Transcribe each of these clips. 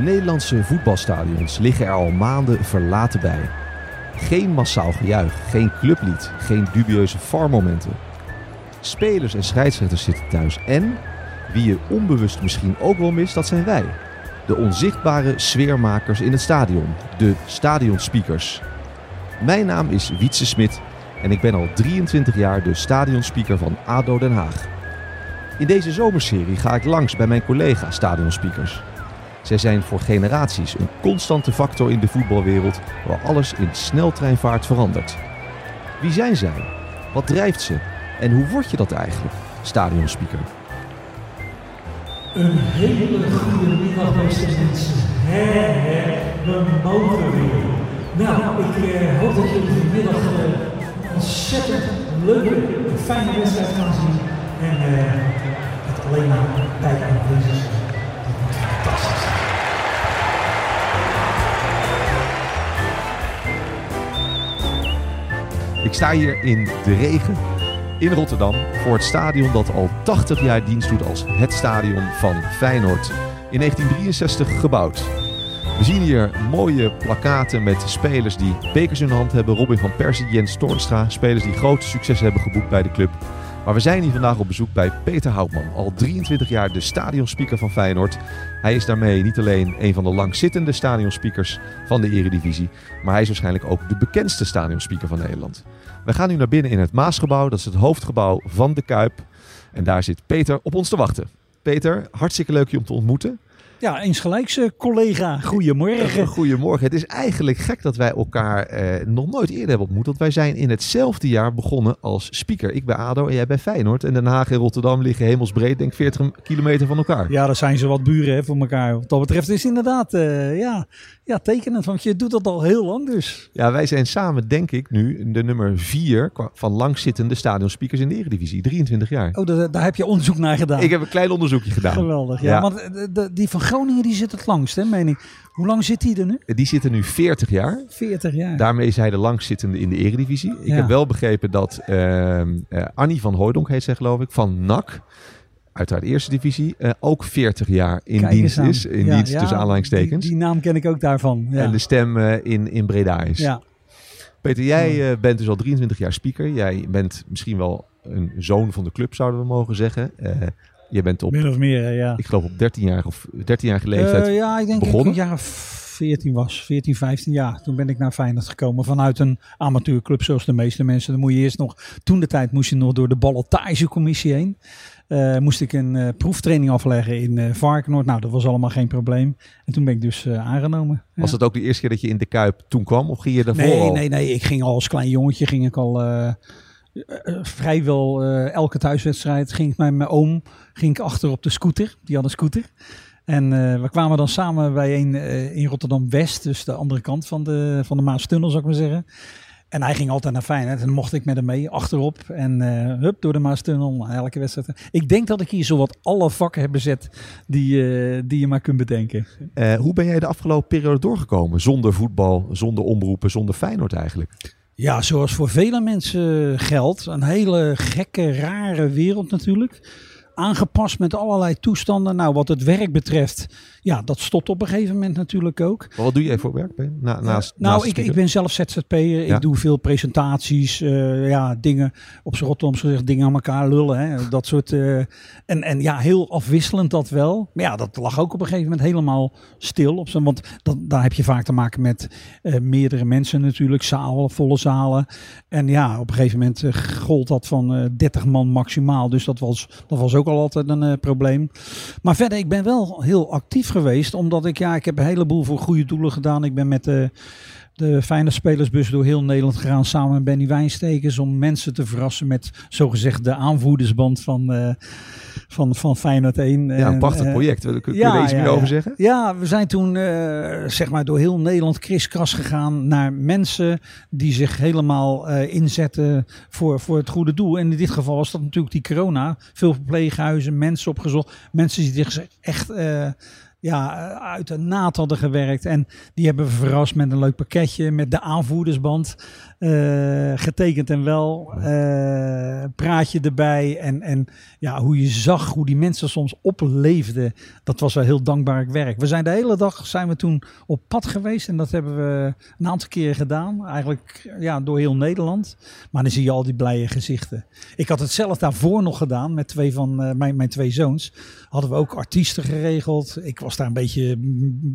De Nederlandse voetbalstadions liggen er al maanden verlaten bij. Geen massaal gejuich, geen clublied, geen dubieuze farmomenten. Spelers en scheidsrechters zitten thuis en, wie je onbewust misschien ook wel mist, dat zijn wij. De onzichtbare sfeermakers in het stadion, de stadionspeakers. Mijn naam is Wietse Smit en ik ben al 23 jaar de stadionspeaker van ADO Den Haag. In deze zomerserie ga ik langs bij mijn collega stadionspeakers. Zij zijn voor generaties een constante factor in de voetbalwereld waar alles in sneltreinvaart verandert. Wie zijn zij? Wat drijft ze? En hoe word je dat eigenlijk, stadionspeaker? Een hele goede middag, beste mensen. Hè, we mogen weer. Nou, ik eh, hoop dat jullie vanmiddag eh, ontzettend leuke fijne wedstrijd gaan zien. En eh, het alleen maar bij aanwezig zijn. Dat fantastisch. Ik sta hier in de regen in Rotterdam voor het stadion dat al 80 jaar dienst doet als het stadion van Feyenoord. In 1963 gebouwd. We zien hier mooie plakaten met spelers die bekers in hun hand hebben. Robin van Persie, Jens Toornstra. Spelers die grote successen hebben geboekt bij de club. Maar we zijn hier vandaag op bezoek bij Peter Houtman. Al 23 jaar de stadionspeaker van Feyenoord. Hij is daarmee niet alleen een van de langzittende stadionspeakers van de Eredivisie. Maar hij is waarschijnlijk ook de bekendste stadionspeaker van Nederland. We gaan nu naar binnen in het Maasgebouw. Dat is het hoofdgebouw van de Kuip. En daar zit Peter op ons te wachten. Peter, hartstikke leuk je om te ontmoeten. Ja, eens gelijks eh, collega. Goedemorgen. Goedemorgen. Het is eigenlijk gek dat wij elkaar eh, nog nooit eerder hebben ontmoet. Want wij zijn in hetzelfde jaar begonnen als speaker. Ik bij ADO en jij bij Feyenoord. En Den Haag en Rotterdam liggen hemelsbreed, denk ik 40 kilometer van elkaar. Ja, dat zijn ze wat buren hè, voor elkaar. Wat dat betreft is inderdaad eh, ja, ja, tekenend. Want je doet dat al heel lang dus. Ja, wij zijn samen, denk ik, nu de nummer 4 van langzittende stadionspeakers in de Eredivisie. 23 jaar. Oh, daar, daar heb je onderzoek naar gedaan. Ik heb een klein onderzoekje gedaan. Geweldig. Ja, Ja. want eh, de, de- die van Groningen die zit het langst, hè, meen ik. Hoe lang zit die er nu? Die zitten nu 40 jaar. 40 jaar. Daarmee is hij de langzittende in de Eredivisie. Ik Ja. heb wel begrepen dat ehm eh, Annie van Hooydonk heet zij geloof ik, van NAC, uiteraard eerste divisie, eh, ook 40 jaar in Kijk dienst is. In Ja, dienst ja, tussen aanhalingstekens. Die, die naam ken ik ook daarvan. Ja. En de stem eh, in, in Breda is. ja. Peter, jij bent dus al 23 jaar speaker. Jij bent misschien wel een zoon van de club, zouden we mogen zeggen. Je bent op, Min of meer, ja. ik geloof op 13 jaar of 13 jaar leeftijd. Eh, ja, ik denk dat ik begonnen? een jaar of 14 was. 14, 15 jaar. Toen ben ik naar Feyenoord gekomen vanuit een amateurclub zoals de meeste mensen. Dan moet je eerst nog, toen de tijd moest je nog door de ballotagecommissie heen. Eh, moest ik een eh, proeftraining afleggen in eh Varkenoord. Nou, dat was allemaal geen probleem. En toen ben ik dus aangenomen. Ja. Was het ook de eerste keer dat je in de Kuip toen kwam? Of ging je daarvoor Nee, al? nee, nee. Ik ging al als klein jongetje ging ik al eh, eh, vrijwel eh, elke thuiswedstrijd ging ik met mijn oom ging ik achter op de scooter. Die had een scooter. En we kwamen dan samen bij een eh, in Rotterdam West, dus de andere kant van de, van de Maastunnel, zou ik maar zeggen. En hij ging altijd naar Feyenoord en mocht ik met hem mee achterop en hup door de Maastunnel naar elke wedstrijd. Ik denk dat ik hier zowat alle vakken heb bezet die, die je maar kunt bedenken. Hoe ben jij de afgelopen periode doorgekomen? Zonder voetbal, zonder omroepen, zonder Feyenoord eigenlijk? Ja, zoals voor vele mensen geldt. Een hele gekke, rare wereld natuurlijk. Aangepast met allerlei toestanden. Nou, wat het werk betreft, ja, dat stopt op een gegeven moment natuurlijk ook. Maar wat doe jij voor werk? Ben? Na, naast, nou, naast ik, ik ben zelf ZZP'er. Ja. Ik doe veel presentaties, eh, ja, dingen, op z'n Rotterdams gezegd, dingen aan elkaar lullen. Hè, dat soort, eh, en, en ja, heel afwisselend dat wel. Maar ja, dat lag ook op een gegeven moment helemaal stil. Op zo'n, want dat, daar heb je vaak te maken met eh, meerdere mensen natuurlijk, zalen, volle zalen. En ja, op een gegeven moment gold dat van eh 30 man maximaal. Dus dat was, dat was ook al altijd een eh, probleem. Maar verder, ik ben wel heel actief geweest. Omdat ik, ja, ik heb een heleboel voor goede doelen gedaan. Ik ben met de, de fijne spelersbus door heel Nederland gegaan. Samen met Benny Wijnstekers. Om mensen te verrassen met zogezegd de aanvoerdersband van, eh van, van Feyenoord 1. ja, En, een prachtig eh, project. Kun kun je ja, er iets ja, meer ja. over zeggen? ja, we zijn toen eh, zeg maar door heel Nederland kriskras gegaan naar mensen die zich helemaal inzetten voor, voor het goede doel. En in dit geval was dat natuurlijk die corona. Veel verpleeghuizen, mensen opgezocht. Mensen die zich echt ja, eh, uit de naad hadden gewerkt. En die hebben we verrast met een leuk pakketje, met de aanvoerdersband. Eh, getekend en wel. eh, praatje erbij. En, en ja, hoe je zag hoe die mensen soms opleefden. Dat was wel heel dankbaar werk. We zijn de hele dag zijn we toen op pad geweest. En dat hebben we een aantal keren gedaan. Eigenlijk ja, door heel Nederland. Maar dan zie je al die blije gezichten. Ik had het zelf daarvoor nog gedaan met twee van eh, mijn, mijn twee zoons. Hadden we ook artiesten geregeld. Ik was daar een beetje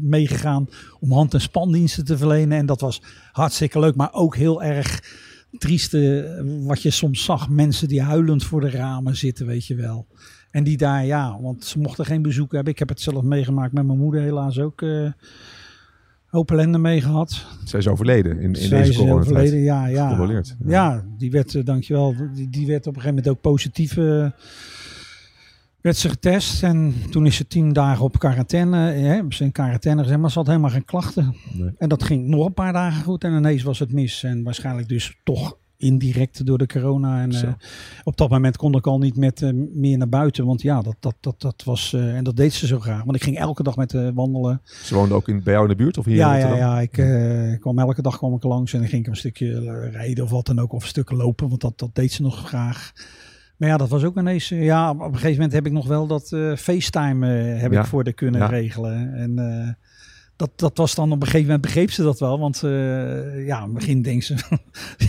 meegegaan om hand- en spandiensten te verlenen. En dat was hartstikke leuk, maar ook heel erg trieste eh, wat je soms zag. Mensen die huilend voor de ramen zitten, weet je wel. En die daar, ja, want ze mochten geen bezoek hebben. Ik heb het zelf meegemaakt met mijn moeder helaas ook. eh hoop ellende mee gehad. Zij is overleden in, in Zij deze overleden, ja, ja. Gecondoleerd. Ja, die werd, eh, dankjewel, die, die werd op een gegeven moment ook positief werd ze getest. En toen is ze tien dagen op quarantaine, hè, hebben ze in quarantaine gezet, maar ze had helemaal geen klachten. Nee. En dat ging nog een paar dagen goed en ineens was het mis. En waarschijnlijk dus toch indirect door de corona. En eh, op dat moment kon ik al niet met eh, meer naar buiten. Want ja, dat, dat, dat, dat was, eh, en dat deed ze zo graag. Want ik ging elke dag met wandelen. Ze woonde ook in, bij jou in de buurt of hier Ja, in ja, ja. Ik kwam elke dag kwam ik langs en dan ging ik een stukje rijden of wat dan ook. Of een stuk lopen, want dat, dat deed ze nog graag. Maar ja, dat was ook ineens... eh, ja, op een gegeven moment heb ik nog wel dat eh FaceTime eh, heb Ja. ik voor de kunnen Ja. regelen. En dat, dat was dan op een gegeven moment begreep ze dat wel. Want eh, ja, in het begin denkt ze...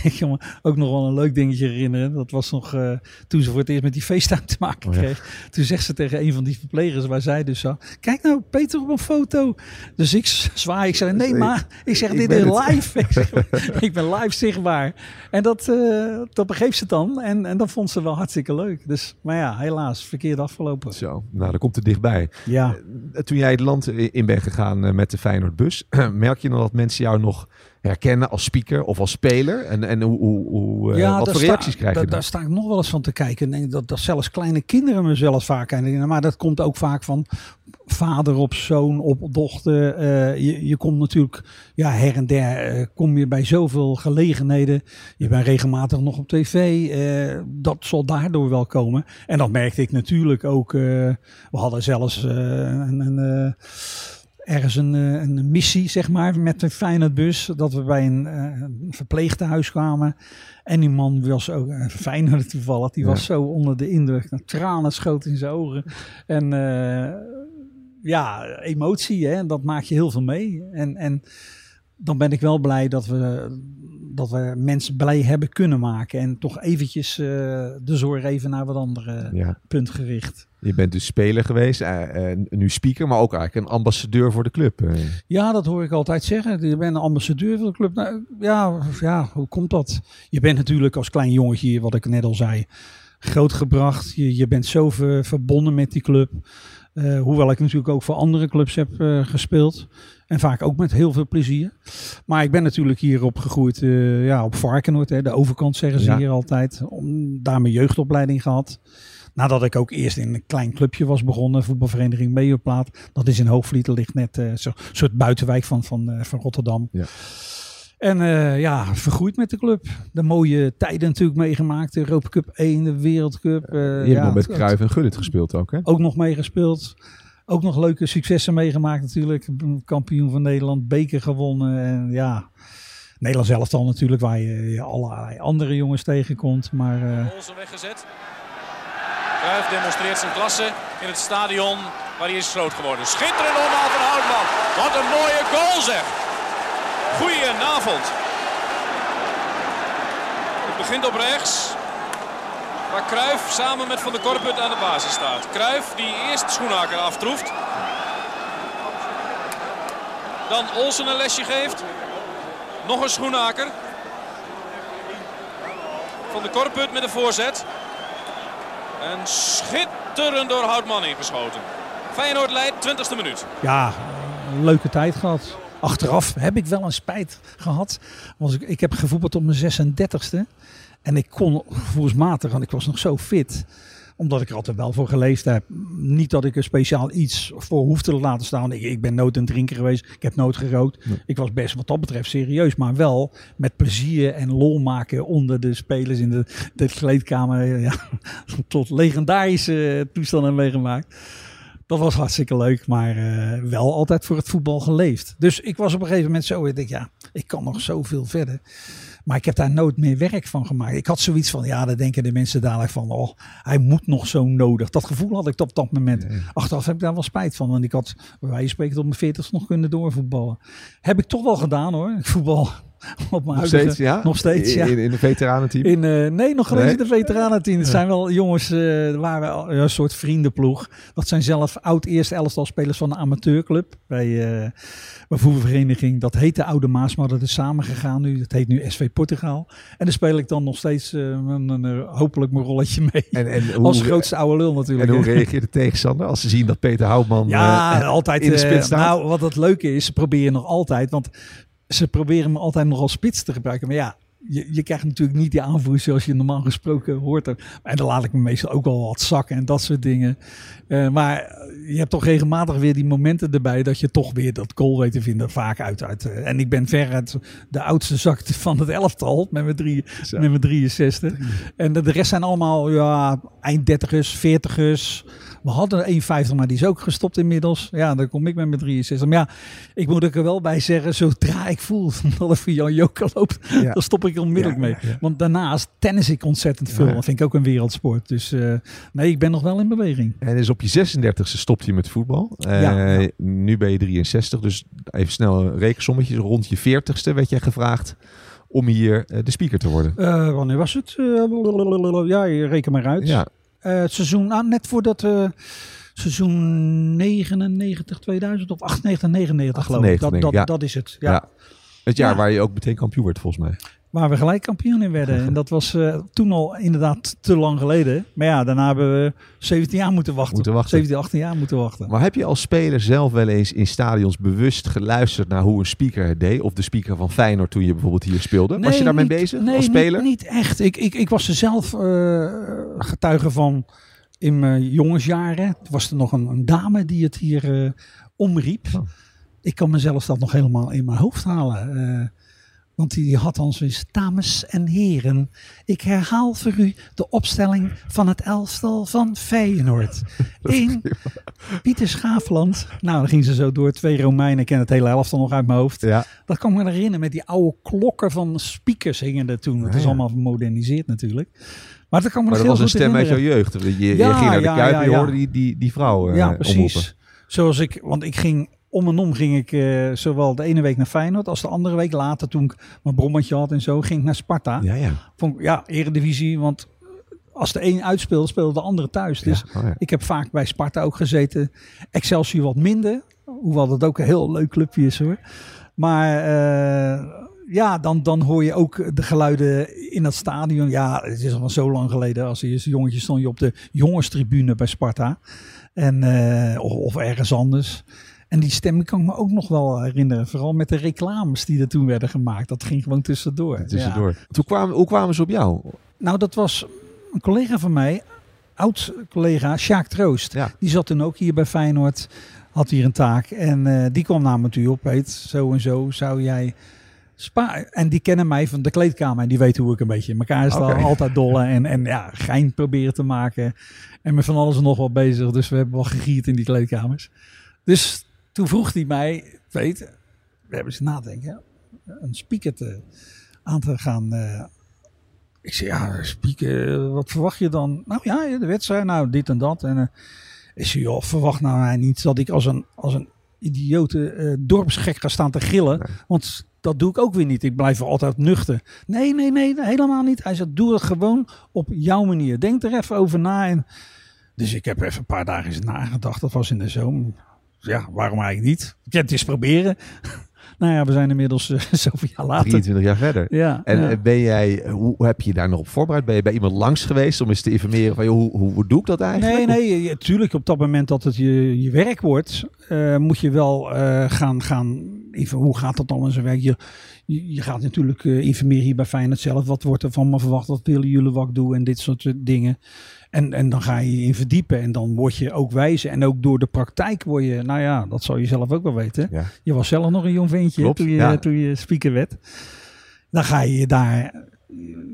ik kan me ook nog wel een leuk dingetje herinneren. Dat was nog eh, toen ze voor het eerst met die FaceTime te maken Oh ja. kreeg. Toen zegt ze tegen een van die verplegers waar zij dus zat... Kijk nou, Peter op een foto. Dus ik zwaai. Ik zei, nee Ik- maar. Ik zeg, dit is live. Ik, zeg, ik ben live zichtbaar. En dat, eh, dat begreep ze dan. En, en dat vond ze wel hartstikke leuk. Dus, maar ja, helaas, verkeerd afgelopen. Zo, nou, dan komt het dichtbij. Ja. Toen jij het land in bent gegaan met de Feyenoordbus, merk je dan dat mensen jou nog herkennen als speaker of als speler? En, en hoe, hoe, hoe, eh, wat daar voor sta- reacties krijg je daar, dan? daar sta ik nog wel eens van te kijken. En denk dat, dat zelfs kleine kinderen me zelfs vaak aan. Maar dat komt ook vaak van vader op zoon, op dochter. Eh, je, je komt natuurlijk ja, her en der. eh, kom je bij zoveel gelegenheden. Je bent regelmatig nog op tv. dat zal daardoor wel komen. En dat merkte ik natuurlijk ook. we hadden zelfs een... een ergens een, eh, een missie, zeg maar, met de Feyenoordbus. Dat we bij een, eh, een verpleegtehuis kwamen. En die man was ook, een Feyenoord toevallig, die Ja. was zo onder de indruk. Nou, tranen schoten in zijn ogen. En eh, ja, emotie, hè, dat maak je heel veel mee. En, en dan ben ik wel blij dat we, dat we mensen blij hebben kunnen maken. En toch eventjes eh, de zorg even naar wat andere Ja, punt gericht. je bent dus speler geweest, eh, eh, nu speaker, maar ook eigenlijk een ambassadeur voor de club. Ja, dat hoor ik altijd zeggen. Je bent een ambassadeur van de club. Nou, ja, ja, hoe komt dat? Je bent natuurlijk als klein jongetje, wat ik net al zei, grootgebracht. Je, je bent zo ver- verbonden met die club. Eh, hoewel ik natuurlijk ook voor andere clubs heb eh, gespeeld. En vaak ook met heel veel plezier. Maar ik ben natuurlijk hier opgegroeid eh, ja, op Varkenoord. Hè, de overkant zeggen ze Ja. hier altijd. Om, daar mijn jeugdopleiding gehad. Nadat ik ook eerst in een klein clubje was begonnen. Voetbalvereniging Meerplaat. Dat is in Hoogvliet. Dat ligt net zo'n soort buitenwijk van, van, van Rotterdam. Ja. En eh, ja, vergroeid met de club. De mooie tijden natuurlijk meegemaakt. De Europa Cup 1, de Wereldcup. eh, je hebt ja, nog met Cruijff en Gullit gespeeld ook, hè? ook nog meegespeeld. Ook nog leuke successen meegemaakt natuurlijk. Kampioen van Nederland, beker gewonnen. En ja, Nederland zelf dan natuurlijk, waar je, je allerlei andere jongens tegenkomt. Maar eh, Olsen weggezet. Cruijff demonstreert zijn klasse in het stadion waar hij is groot geworden. Schitterend omhaal van Houtman. Wat een mooie goal zeg. Goedenavond. Het begint op rechts. Waar Cruijff samen met Van der Korput aan de basis staat. Cruijff die eerst Schoenhaker aftroeft. Dan Olsen een lesje geeft. Nog een Schoenhaker. Van de Korput met een voorzet. En schitterend door Houtman ingeschoten. Feyenoord leidt 20e minuut. ja, leuke tijd gehad. Achteraf heb ik wel een spijt gehad. Want ik, ik heb gevoetbald op mijn 36e. En ik kon gevoelsmatig, want ik was nog zo fit. Omdat ik er altijd wel voor geleefd heb. Niet dat ik er speciaal iets voor hoefde te laten staan. Ik, ik ben nooit een drinker geweest. Ik heb nooit gerookt. Ik was best wat dat betreft serieus. Maar wel met plezier en lol maken onder de spelers in de, de kleedkamer. Ja, tot legendarische toestanden meegemaakt. Dat was hartstikke leuk, maar eh, wel altijd voor het voetbal geleefd. Dus ik was op een gegeven moment zo, ik denk ja, ik kan nog zoveel verder. Maar ik heb daar nooit meer werk van gemaakt. Ik had zoiets van, ja, dan denken de mensen dadelijk van, oh, hij moet nog zo nodig. Dat gevoel had ik op dat moment. Achteraf heb ik daar wel spijt van. Want ik had, bij wijze van spreken, tot mijn 40 nog kunnen doorvoetballen. Heb ik toch wel gedaan hoor. Ik voetbal op mijn Nog steeds, ja? Nog steeds, ja. In, in de veteranenteam? In, eh, nee, nog geen Nee? in de veteranenteam. Het zijn wel jongens, eh we al- een soort vriendenploeg. Dat zijn zelf oud eerste elftal spelers van de amateurclub. Bij, eh bij voetbalvereniging. Dat heette Oude Maas, maar dat is samengegaan nu. Dat heet nu SV Portugal. En daar speel ik dan nog steeds een, hopelijk mijn rolletje mee. En, en hoe, Als grootste oude lul natuurlijk. en hoe reageert de tegenstander als ze zien dat Peter Houtman Ja, altijd in de spits staat? Nou, wat het leuke is, ze proberen nog altijd, want ze proberen me altijd nog als spits te gebruiken. Maar ja, je, je krijgt natuurlijk niet die aanvoer zoals je normaal gesproken hoort. En dan laat ik me meestal ook wel wat zakken en dat soort dingen. Eh, maar je hebt toch regelmatig weer die momenten erbij dat je toch weer dat goal weet te vinden. Vaak uit. uit eh, en ik ben veruit de oudste zak van het elftal met mijn, drie, Zo. met mijn 63. En de, de rest zijn allemaal ja, eind 30ers, 40ers. We hadden 1,50, maar die is ook gestopt inmiddels. Ja, dan kom ik met mijn 63. Maar ja, ik moet er wel bij zeggen, zodra ik voel dat er voor Jan Joker loopt, Ja. dan stop ik onmiddellijk Ja, mee. ja. Want daarnaast tennis ik ontzettend veel. Dat vind ik ook een wereldsport. Dus eh, nee, ik ben nog wel in beweging. En dus op je 36e stopt je met voetbal. Ja, ja. Nu ben je 63, dus even snel een rekensommetje. Rond je 40ste werd jij gevraagd om hier eh, de speaker te worden. Wanneer was het? Ja, je reken maar uit. Ja, het seizoen, nou, net voordat eh seizoen 99, 2000 of 98, 99 geloof ik. 98, Dat, dat, ja. dat is het. Ja. Ja. het jaar Ja. waar je ook meteen kampioen werd volgens mij. Waar we gelijk kampioen in werden. En dat was eh, toen al inderdaad te lang geleden. Maar ja, daarna hebben we 17 jaar moeten wachten. Moeten wachten. 17, 18 jaar moeten wachten. Maar heb je als speler zelf wel eens in stadions bewust geluisterd naar hoe een speaker het deed? Of de speaker van Feyenoord toen je bijvoorbeeld hier speelde? was je daarmee niet- bezig nee, als speler? Niet, niet echt. Ik, ik, ik was er zelf eh, getuige van in mijn jongensjaren. Was er nog een, een dame die het hier eh, omriep. Oh. Ik kan mezelf dat nog helemaal in mijn hoofd halen. Want die had dan zoiets, dames en heren, ik herhaal voor u de opstelling van het elftal van Feyenoord. Eén, Pieter Schaafland. Nou, dan ging ze zo door. Twee Romeinen, ik ken het hele elftal nog uit mijn hoofd. Ja, Dat kan ik me herinneren met die oude klokken van speakers hingen er toen. Het is ja. allemaal gemoderniseerd natuurlijk. Maar dat kan me maar nog dat heel was een stem uit jouw jeugd. Je, je Ja, ging naar de Kuip en je hoorde die, die, die vrouw eh, Ja, precies. Zoals ik, want ik ging om en om ging ik eh, zowel de ene week naar Feyenoord als de andere week later toen ik mijn brommetje had en zo ging ik naar Sparta. Ja, ja. Vond ik, ja, eredivisie, want als de een uitspeelde, speelde de andere thuis. Dus ja. Oh, ja. ik heb vaak bij Sparta ook gezeten. Excelsior wat minder. Hoewel dat ook een heel leuk clubje is hoor. Maar eh, ja, dan, dan hoor je ook de geluiden in dat stadion. Ja, het is al zo lang geleden. Als je jongetje stond je op de jongenstribune bij Sparta. En, eh, of, of ergens anders. En die stem kan ik me ook nog wel herinneren. Vooral met de reclames die er toen werden gemaakt. Dat ging gewoon tussendoor. Ja. Tussendoor. Toen kwamen, hoe kwamen ze op jou? Nou, dat was een collega van mij, oud collega, Sjaak Troost. Ja. Die zat toen ook hier bij Feyenoord, had hier een taak. En eh, die kwam naar me toe op, weet, zo en zo zou jij... Spa en die kennen mij van de kleedkamer en die weten hoe ik een beetje in elkaar sta. Altijd dolle en, en ja, gein proberen te maken. En met van alles en nog wat bezig. Dus we hebben wel gegierd in die kleedkamers. Dus toen vroeg hij mij, weet, we hebben eens nadenken, een speaker te, aan te gaan eh, ik zei, ja, spieken, wat verwacht je dan? Nou ja, de wedstrijd, nou dit en dat. En uh, ik zei, joh, verwacht nou mij niet dat ik als een, als een idiote eh, dorpsgek ga staan te gillen. Nee. Want dat doe ik ook weer niet. Ik blijf er altijd nuchter. Nee, nee, nee, helemaal niet. Hij zei, doe het gewoon op jouw manier. Denk er even over na. En dus ik heb even een paar dagen eens nagedacht. Dat was in de zomer. Ja, waarom eigenlijk niet? Het eens proberen. nou ja, we zijn inmiddels uh, zoveel jaar later. 23 jaar verder. Ja, En ja. eh, ben jij, hoe hoe heb je daar nog op voorbereid? Ben je bij iemand langs geweest om eens te informeren van, joh, hoe, hoe, hoe doe ik dat eigenlijk? Nee, nee, natuurlijk op dat moment dat het je, je werk wordt, uh, moet je wel uh, gaan, gaan even, hoe gaat dat dan in zijn werk? Je, je, je gaat natuurlijk informeren hier bij Feyenoord zelf. Wat wordt er van me verwacht? Wat willen jullie wat ik doe? En dit soort dingen. En, en dan ga je je in verdiepen en dan word je ook wijzer. En ook door de praktijk word je, nou ja, dat zou je zelf ook wel weten. Ja. Je was zelf nog een jong ventje Klopt, toen, je, ja. toen je speaker werd. Dan ga je daar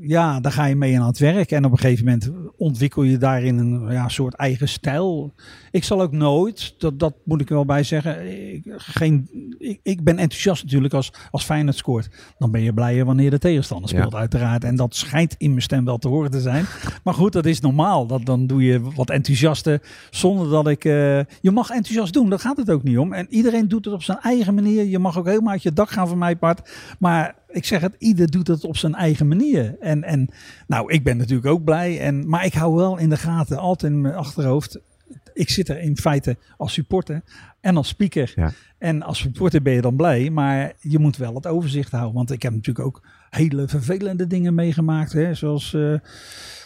ja, dan ga je mee aan het werk. En op een gegeven moment ontwikkel je daarin een ja, soort eigen stijl. Ik zal ook nooit, dat, dat moet ik er wel bij zeggen, ik, geen, ik, ik ben enthousiast natuurlijk als, als Feyenoord scoort. Dan ben je blijer wanneer de tegenstander Ja. speelt uiteraard. En dat schijnt in mijn stem wel te horen te zijn. Maar goed, dat is normaal. Dat, dan doe je wat enthousiaste zonder dat ik... eh, je mag enthousiast doen, daar gaat het ook niet om. En iedereen doet het op zijn eigen manier. Je mag ook helemaal uit je dak gaan van mij part. Maar ik zeg het, ieder doet het op zijn eigen manier. En, en nou, ik ben natuurlijk ook blij. En, maar ik hou wel in de gaten, altijd in mijn achterhoofd. Ik zit er in feite als supporter en als speaker. Ja. En als supporter ben je dan blij, maar je moet wel het overzicht houden. Want ik heb natuurlijk ook hele vervelende dingen meegemaakt. Hè? Zoals eh,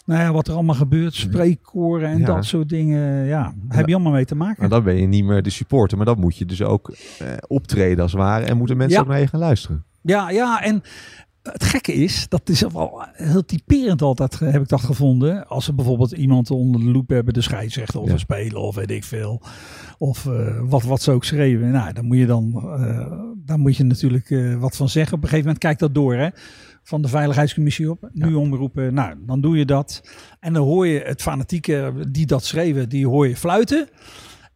nou ja, wat er allemaal gebeurt, spreekkoren en Ja. dat soort dingen. Ja, heb je allemaal mee te maken. Maar dan ben je niet meer de supporter, maar dan moet je dus ook eh, optreden als het ware. En moeten mensen ook naar je gaan luisteren. Ja, ja, en het gekke is, dat is wel heel typerend altijd, heb ik dat gevonden. Als ze bijvoorbeeld iemand onder de loep hebben, de scheidsrechter of Ja. een speler of weet ik veel. Of eh, wat, wat ze ook schreven. Nou, dan moet je dan, eh, daar moet je natuurlijk eh, wat van zeggen. Op een gegeven moment kijkt dat door, hè. Van de Veiligheidscommissie op. Nu omroepen. Nou, dan doe je dat. En dan hoor je het fanatieke die dat schreven, die hoor je fluiten.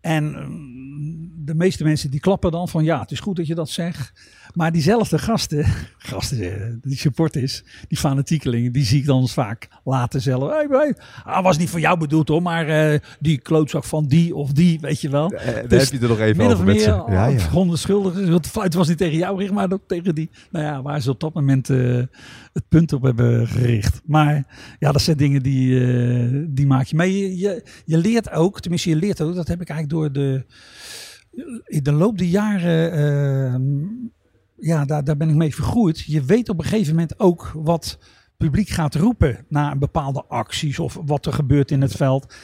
En mm, de meeste mensen die klappen dan van ja, het is goed dat je dat zegt. Maar diezelfde gasten, gasten, eh, die supporters, die fanatiekelingen, die zie ik dan vaak later zelf. Hey, hey, ah, was niet voor jou bedoeld hoor, maar eh, die klootzak van die of die, weet je wel. Eh, daar Dus heb je er nog even over met ze. Ja, ja. schuldig. Het was niet tegen jou maar ook tegen die. Nou ja, waar ze op dat moment het punt op hebben gericht. Maar ja, dat zijn dingen die, eh, die maak je mee. Je, je, je leert ook, tenminste je leert ook, dat heb ik eigenlijk door de, in de loop der jaren, eh, ja, daar, daar ben ik mee vergroeid. Je weet op een gegeven moment ook wat publiek gaat roepen na een bepaalde acties of wat er gebeurt in het veld.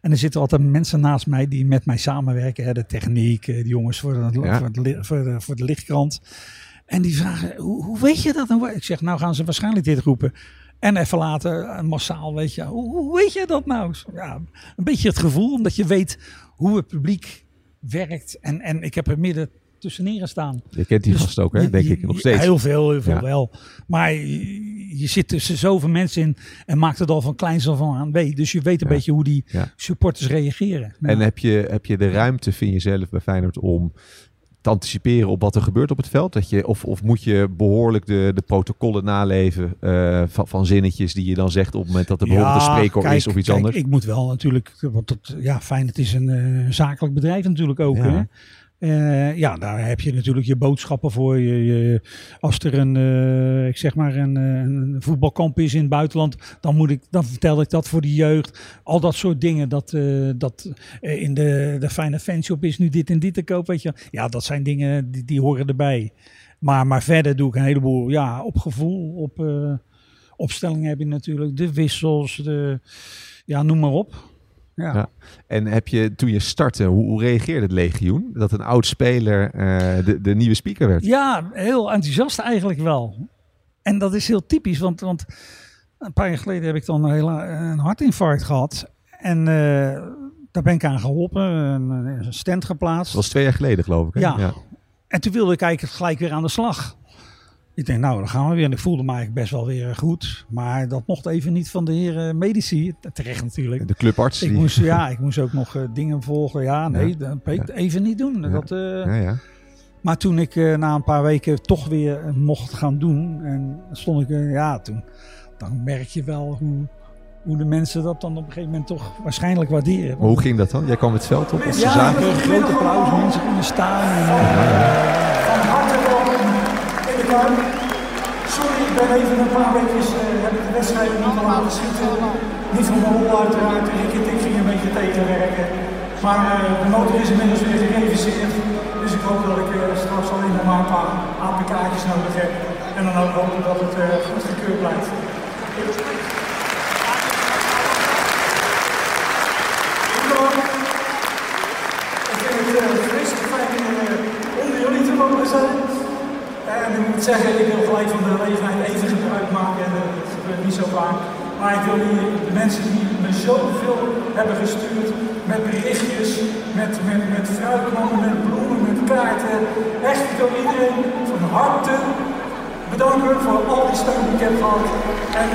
En er zitten altijd mensen naast mij die met mij samenwerken. Hè, de techniek, eh, die jongens voor de, Ja. voor, de, voor, de, voor de lichtkrant. En die vragen, hoe, hoe weet je dat nou? Ik zeg, nou gaan ze waarschijnlijk dit roepen. En even later, eh, massaal, weet je, hoe, hoe weet je dat nou? Ja, een beetje het gevoel, omdat je weet hoe het publiek werkt. En, en ik heb er midden tussenin gestaan. Je kent die Dus gast ook, hè? denk je- ik nog steeds. Heel veel, heel veel Ja. wel. Maar je, je zit tussen zoveel mensen in en maakt het al van kleins af aan weet. Dus je weet een Ja. beetje hoe die Ja. supporters reageren. En heb je, heb je de ruimte, vind je zelf bij Feyenoord, om te anticiperen op wat er gebeurt op het veld? Dat je, of, of moet je behoorlijk de, de protocollen naleven eh, van, van zinnetjes die je dan zegt op het moment dat er bijvoorbeeld een kijk, is of iets kijk, anders? Ik moet wel natuurlijk, want het, ja, fijn, het is een eh, zakelijk bedrijf natuurlijk ook. Ja. Hè? Eh, ja, daar heb je natuurlijk je boodschappen voor. Je, je, als er een, eh, ik zeg maar een, eh, een voetbalkamp is in het buitenland, dan, moet ik, dan vertel ik dat voor de jeugd. Al dat soort dingen. Dat, dat in de, de fijne fanshop is nu dit en dit te koop. Weet je. Ja, dat zijn dingen die, die horen erbij. Maar, maar verder doe ik een heleboel ja, op gevoel. Op opstellingen heb je natuurlijk. De wissels. De, ja, noem maar op. Ja. Ja. En heb je toen je startte, hoe, hoe reageerde het legioen? Dat een oud speler eh, de, de nieuwe speaker werd? Ja, heel enthousiast eigenlijk wel. En dat is heel typisch, want, want een paar jaar geleden heb ik dan een, hele, een hartinfarct gehad. En eh, daar ben ik aan geholpen, een, een stand geplaatst. Dat was twee jaar geleden, geloof ik. Hè? Ja. En toen wilde ik eigenlijk gelijk weer aan de slag. Ik denk, nou, dan gaan we weer. En ik voelde me eigenlijk best wel weer goed. Maar dat mocht even niet van de heren medici. Terecht natuurlijk. De clubarts. Ik die- moest, ja, ik moest ook nog eh, dingen volgen. Ja, nee, Ja. dat even niet doen. Ja. Dat, eh, ja, maar toen ik eh, na een paar weken toch weer eh, mocht gaan doen, en stond ik, eh, ja, toen dan merk je wel hoe, hoe de mensen dat dan op een gegeven moment toch waarschijnlijk waarderen. Maar hoe ging dat dan? Jij kwam het veld op als ze ja, zagen? een groot applaus, mensen gingen staan. En, Sorry, ik ben even een paar weken uh, heb de wedstrijd niet laten schieten. Niet van mijn rol uiteraard. Ik, ging een beetje tegenwerken. Maar uh, de motor is inmiddels weer gereviseerd. Dus ik hoop dat ik uh, straks alleen nog maar een paar APK'tjes nodig heb. En dan ook hopen dat het goed gekeurd blijft. Ik vind het uh, vreselijk fijn om uh, onder jullie te mogen zijn. En ik zeggen, ik wil gelijk van de gelegenheid even gebruik maken. En dat gebeurt niet zo vaak. Maar ik wil hier de mensen die me zoveel hebben gestuurd. Met berichtjes, met, met, met fruitmannen, met bloemen, met kaarten. Echt, ik wil iedereen van harte bedanken voor al die steun die ik heb gehad. En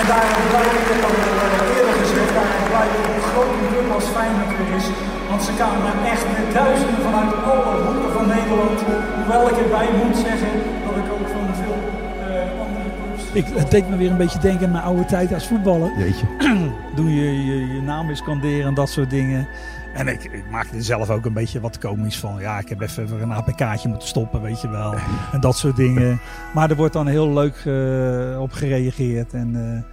En daar blijkt, ik heb al eh, eerder gezegd, daar blijkt hoe groot een club als Feyenoord weer is. Want ze kwamen echt met duizenden vanuit alle hoeken van Nederland. Hoewel ik erbij moet zeggen dat ik ook van veel eh, andere clubs... Ik, het deed me weer een beetje denken aan mijn oude tijd als voetballer. Jeetje. Doe je je, je naam eens scanderen en dat soort dingen. En ik, ik maakte er zelf ook een beetje wat komisch van. Ja, ik heb even voor een APK'tje moeten stoppen, weet je wel. En dat soort dingen. Maar er wordt dan heel leuk eh, op gereageerd. En eh,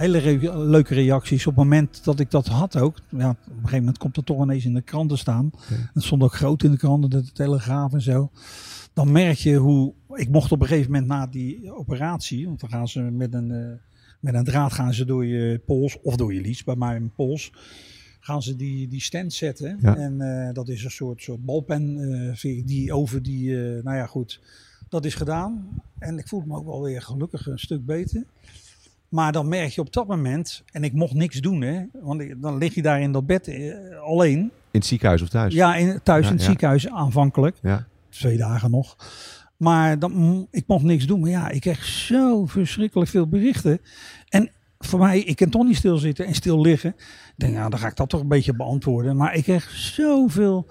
hele re- leuke reacties. Op het moment dat ik dat had ook. Ja, op een gegeven moment komt het toch ineens in de kranten staan. Het stond ook groot in de kranten, de Telegraaf en zo. Dan merk je hoe... Ik mocht op een gegeven moment na die operatie... Want dan gaan ze met een, eh, met een draad gaan ze door je pols... Of door je lies, bij mij mijn pols gaan ze die, die stand zetten. Ja. En eh, dat is een soort, soort balpen eh, die over die, nou ja goed, dat is gedaan. En ik voelde me ook wel weer gelukkig een stuk beter. Maar dan merk je op dat moment, en ik mocht niks doen hè, want dan lig je daar in dat bed eh, alleen. In het ziekenhuis of thuis? Ja, in, thuis Ja, in het ja. ziekenhuis aanvankelijk, Ja. twee dagen nog. Maar dan, mm, ik mocht niks doen. Maar ja, ik kreeg zo verschrikkelijk veel berichten. En voor mij, ik kan toch niet stilzitten en stil liggen. Ik denk, nou, dan ga ik dat toch een beetje beantwoorden. Maar ik kreeg zoveel...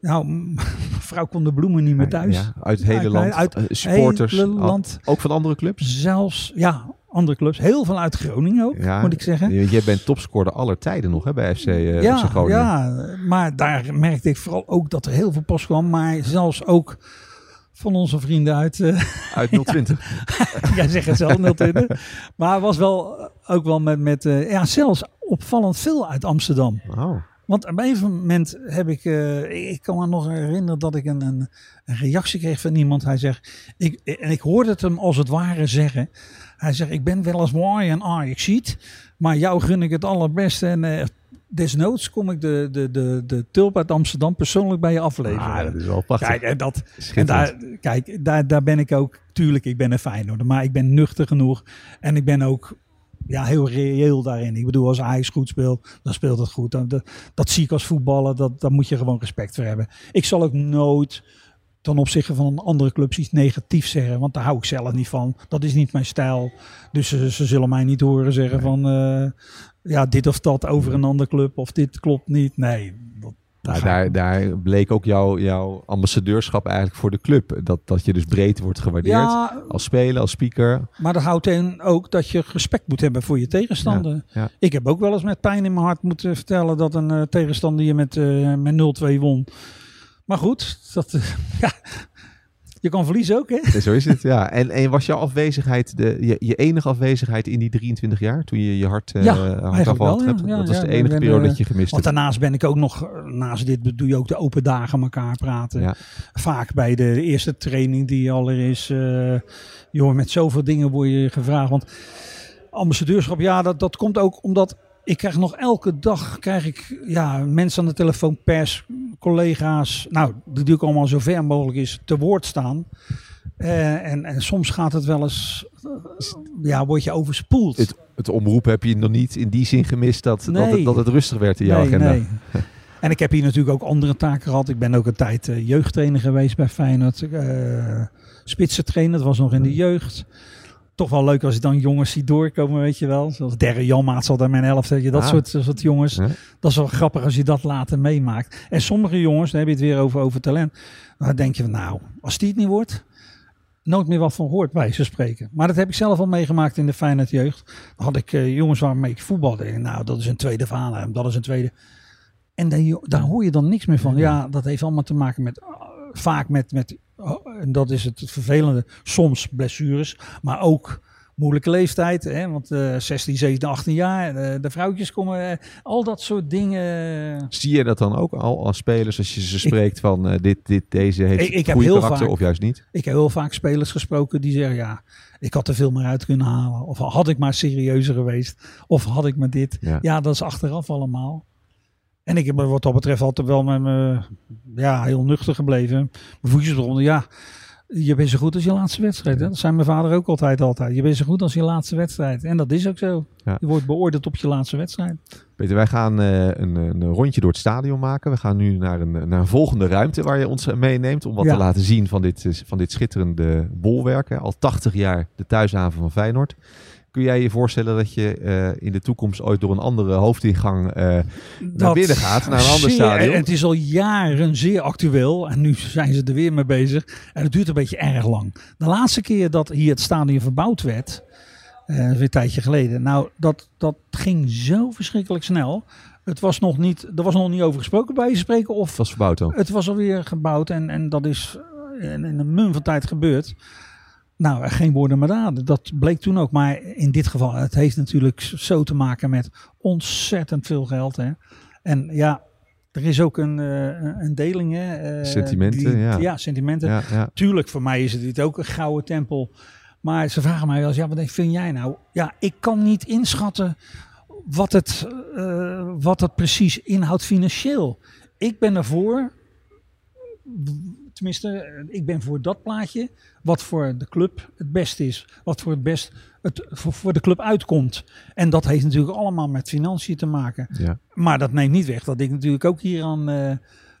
Nou, mevrouw kon de bloemen niet meer thuis. Ja, uit het hele land. uit eh, supporters. hele land. Ook van andere clubs? Zelfs, ja, andere clubs. Heel veel uit Groningen ook, Ja. moet ik zeggen. Je- Jij bent topscorer aller tijden nog hè, bij FC, eh, FC ja, Groningen. ja, maar daar merkte ik vooral ook dat er heel veel post kwam. Maar zelfs ook van onze vrienden uit... eh, Uit 020. Jij zegt het zelf, 020. Maar was wel eh, ook wel met, met ja, zelfs opvallend veel uit Amsterdam. Oh. Want op een moment heb ik, ik- ik kan me nog herinneren dat ik een, een, een reactie kreeg van iemand. Hij zegt, ik, en ik hoorde het hem als het ware zeggen. Hij zegt, ik ben wel eens mooi en Ajax ziet, maar jou gun ik het allerbeste. En eh, desnoods kom ik de, de, de, de tulp uit Amsterdam persoonlijk bij je afleveren. Ah, dat is wel prachtig. Kijk, en dat, en daar, kijk, daar, daar ben ik ook, tuurlijk, ik ben een Feyenoorder, maar ik ben nuchter genoeg. En ik ben ook ja, heel reëel daarin. Ik bedoel, als Ajax goed speelt, dan speelt het goed. Dan, dat, dat zie ik als voetballer, dat, daar moet je gewoon respect voor hebben. Ik zal ook nooit ten opzichte van een andere club iets negatiefs zeggen, want daar hou ik zelf niet van. Dat is niet mijn stijl. Dus ze, ze zullen mij niet horen zeggen van, eh, ja, dit of dat over een andere club, of dit klopt niet. Nee, dat, Nou, daar, daar bleek ook jouw, jouw ambassadeurschap eigenlijk voor de club. Dat, dat je dus breed wordt gewaardeerd. ja, Als speler, als speaker. Maar dat houdt in ook dat je respect moet hebben voor je tegenstander. Ja, ja. Ik heb ook wel eens met pijn in mijn hart moeten vertellen dat een eh, tegenstander je met, eh, met 0-2 won. Maar goed, dat, eh, ja, je kan verliezen ook, hè? Zo is het, ja. En, en was jouw afwezigheid, de, je, je enige afwezigheid in die 23 jaar? Toen je je hart, eh Ja, wel, had ja. dat was de enige periode eh, dat je gemist Want hebt. daarnaast ben ik ook nog, eh, naast dit doe je ook de open dagen met elkaar praten. Ja. Vaak bij de eerste training die al er is. eh joh, met zoveel dingen word je gevraagd. Want ambassadeurschap, ja, dat, dat komt ook omdat ik krijg nog elke dag krijg ik, ja, mensen aan de telefoon, pers, collega's. Nou, die ik allemaal zo ver mogelijk is te woord staan. Eh, en, en soms gaat het wel eens, eh, ja, word je overspoeld. Het, het omroep heb je nog niet in die zin gemist dat, dat, het, dat het rustig werd in jouw nee, agenda. nee. En ik heb hier natuurlijk ook andere taken gehad. Ik ben ook een tijd eh, jeugdtrainer geweest bij Feyenoord. Spitsentrainer, dat was nog in de jeugd. Toch wel leuk als ik dan jongens zie doorkomen, weet je wel. Zoals Derre Janmaat zal daar mijn elf, weet je, dat Ah. soort, soort jongens. Dat is wel grappig als je dat later meemaakt. En sommige jongens, dan heb je het weer over, over talent. Dan denk je van, nou, als die het niet wordt, nooit meer wat van hoort bij ze spreken. Maar dat heb ik zelf al meegemaakt in de Feyenoord jeugd. Dan had ik uh, jongens waarmee ik voetbalde. Nou, dat is een tweede verhaal, dat is een tweede. En daar, daar hoor je dan niks meer van. Ja, dat heeft allemaal te maken met, vaak met, met oh, en dat is het vervelende, soms blessures, maar ook moeilijke leeftijd. Hè? Want uh, 16, 17, 18 jaar, de, de vrouwtjes komen, uh, al dat soort dingen. Zie je dat dan ook al als spelers als je ze spreekt ik, van uh, dit, dit, deze heeft ik, heb heel karakter vaak, of juist niet? Ik heb heel vaak spelers gesproken die zeggen ja, ik had er veel meer uit kunnen halen. Of had ik maar serieuzer geweest. Of had ik maar dit. Ja, ja dat is achteraf allemaal. En ik heb wat dat betreft altijd wel met me ja, heel nuchter gebleven. Mijn voetjes eronder, ja. Je bent zo goed als je laatste wedstrijd. Hè? Dat zei mijn vader ook altijd altijd. Je bent zo goed als je laatste wedstrijd. En dat is ook zo. Ja. Je wordt beoordeeld op je laatste wedstrijd. Peter, wij gaan uh, een, een, rondje door het stadion maken. We gaan nu naar een, naar een volgende ruimte waar je ons meeneemt. Om wat ja. te laten zien van dit, van dit schitterende bolwerk. Hè? Al 80 jaar de thuishaven van Feyenoord. Kun jij je voorstellen dat je eh, in de toekomst ooit door een andere hoofdingang eh, naar binnen gaat, naar een ander stadion? Het is al jaren zeer actueel. En nu zijn ze er weer mee bezig. En het duurt een beetje erg lang. De laatste keer dat hier het stadion verbouwd werd, eh, weer een tijdje geleden. Nou, dat, dat ging zo verschrikkelijk snel. Het was nog niet, er was nog niet over gesproken bij je spreken. Of Het was verbouwd dan. het was alweer gebouwd en, en dat is in, in een mum van tijd gebeurd. Nou, geen woorden maar daden. Dat bleek toen ook. Maar in dit geval, het heeft natuurlijk zo te maken met ontzettend veel geld. Hè. En ja, er is ook een, eh, een deling. Hè, eh, Sentimenten, ja. Ja, sentimenten. Ja, ja. Tuurlijk, voor mij is het dit ook een gouden tempel. Maar ze vragen mij wel eens, ja, wat vind jij nou? Ja, ik kan niet inschatten wat het, eh, wat het precies inhoudt financieel. Ik ben ervoor, tenminste, eh, ik ben voor dat plaatje wat voor de club het beste is. Wat voor het best het voor, voor de club uitkomt. En dat heeft natuurlijk allemaal met financiën te maken. ja. Maar dat neemt niet weg dat ik natuurlijk ook hier aan eh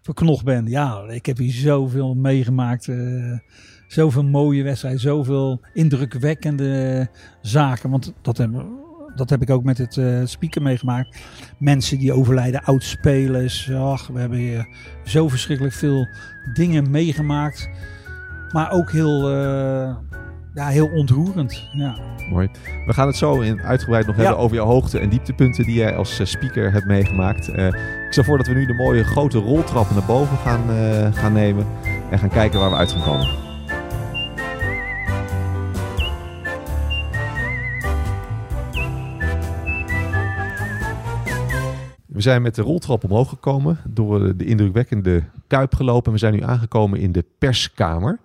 verknocht ben. Ja, ik heb hier zoveel meegemaakt. eh, zoveel mooie wedstrijden. Zoveel indrukwekkende zaken. Want dat heb, dat heb ik ook met het speaker meegemaakt. Mensen die overlijden, oudspelers. Ach, we hebben hier zo verschrikkelijk veel dingen meegemaakt. Maar ook heel, eh, ja, heel ontroerend. Ja. Mooi. We gaan het zo in uitgebreid nog Ja. hebben over jouw hoogte- en dieptepunten die jij als eh, speaker hebt meegemaakt. Ik stel voor dat we nu de mooie grote roltrappen naar boven gaan, gaan nemen en gaan kijken waar we uit gaan komen. We zijn met de roltrap omhoog gekomen, door de- de indrukwekkende kuip gelopen. En we zijn nu aangekomen in de perskamer.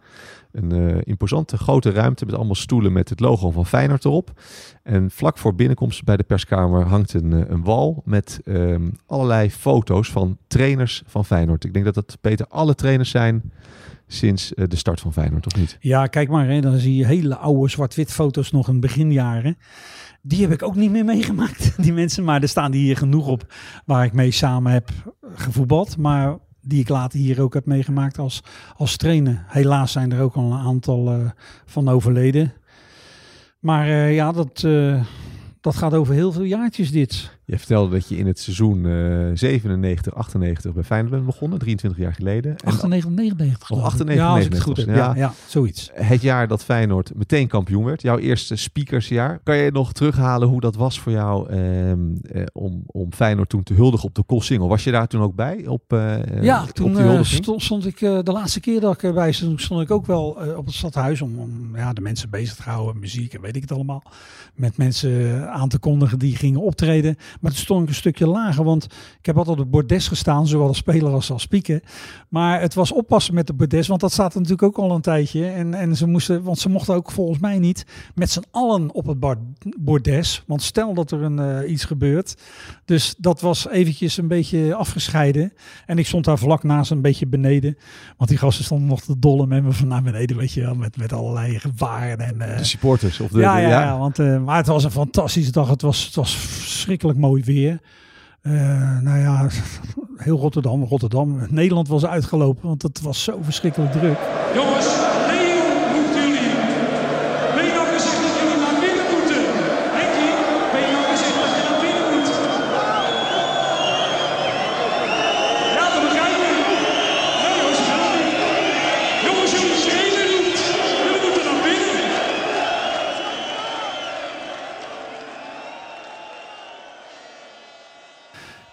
Een eh, imposante grote ruimte met allemaal stoelen met het logo van Feyenoord erop. En vlak voor binnenkomst bij de perskamer hangt een, eh, een wal met ehm, allerlei foto's van trainers van Feyenoord. Ik denk dat dat, Peter, alle trainers zijn sinds eh, de start van Feyenoord, of niet? Ja, kijk maar, hè, dan zie je hele oude zwart-wit foto's nog in beginjaren. Die heb ik ook niet meer meegemaakt, die mensen. Maar er staan hier genoeg op waar ik mee samen heb gevoetbald. Maar die ik later hier ook heb meegemaakt als, als trainer. Helaas zijn er ook al een aantal eh, van overleden. Maar eh, ja, dat, eh, dat gaat over heel veel jaartjes dit. Je vertelde dat je in het seizoen eh 97, 98 bij Feyenoord bent begonnen, 23 jaar geleden. En 98, 99 geloof ik. 98, Ja, als ik het goed heb. 99 Ja, ja, zoiets. het jaar dat Feyenoord meteen kampioen werd, jouw eerste speakersjaar. Kan je nog terughalen hoe dat was voor jou ehm, eh, om, om Feyenoord toen te huldigen op de Koolsingel? Was je daar toen ook bij? Op, eh, Ja, op toen eh, stond, stond ik eh, de laatste keer dat ik erbij stond, stond ik ook wel eh, op het stadhuis om, om ja, de mensen bezig te houden, muziek en weet ik het allemaal. Met mensen aan te kondigen die gingen optreden. Maar toen stond een stukje lager, want ik heb altijd op het bordes gestaan, zowel als speler als als speaker. Maar het was oppassen met de bordes, want dat staat natuurlijk ook al een tijdje. En, en ze moesten, want ze mochten ook volgens mij niet met z'n allen op het bordes. Want stel dat er een, eh, iets gebeurt. Dus dat was eventjes een beetje afgescheiden. En ik stond daar vlak naast een beetje beneden. Want die gasten stonden nog te dollen met me van naar beneden, weet je wel. Met, met allerlei gebaren en... eh, De supporters? Of de, ja, de- ja, ja, want, eh, maar het was een fantastische dag. Het was, het was verschrikkelijk mooi weer. Eh, nou ja, heel Rotterdam, Rotterdam. Nederland was uitgelopen, want het was zo verschrikkelijk druk. Jongens, Leo roept jullie. Leo zegt dat jullie naar binnen moeten. Henkie, Leo zegt dat je naar binnen moet. Ja, dat begrijp ik. Ja, jongens, gaat niet. Jongens, jullie trainer roept. Jullie moeten naar binnen.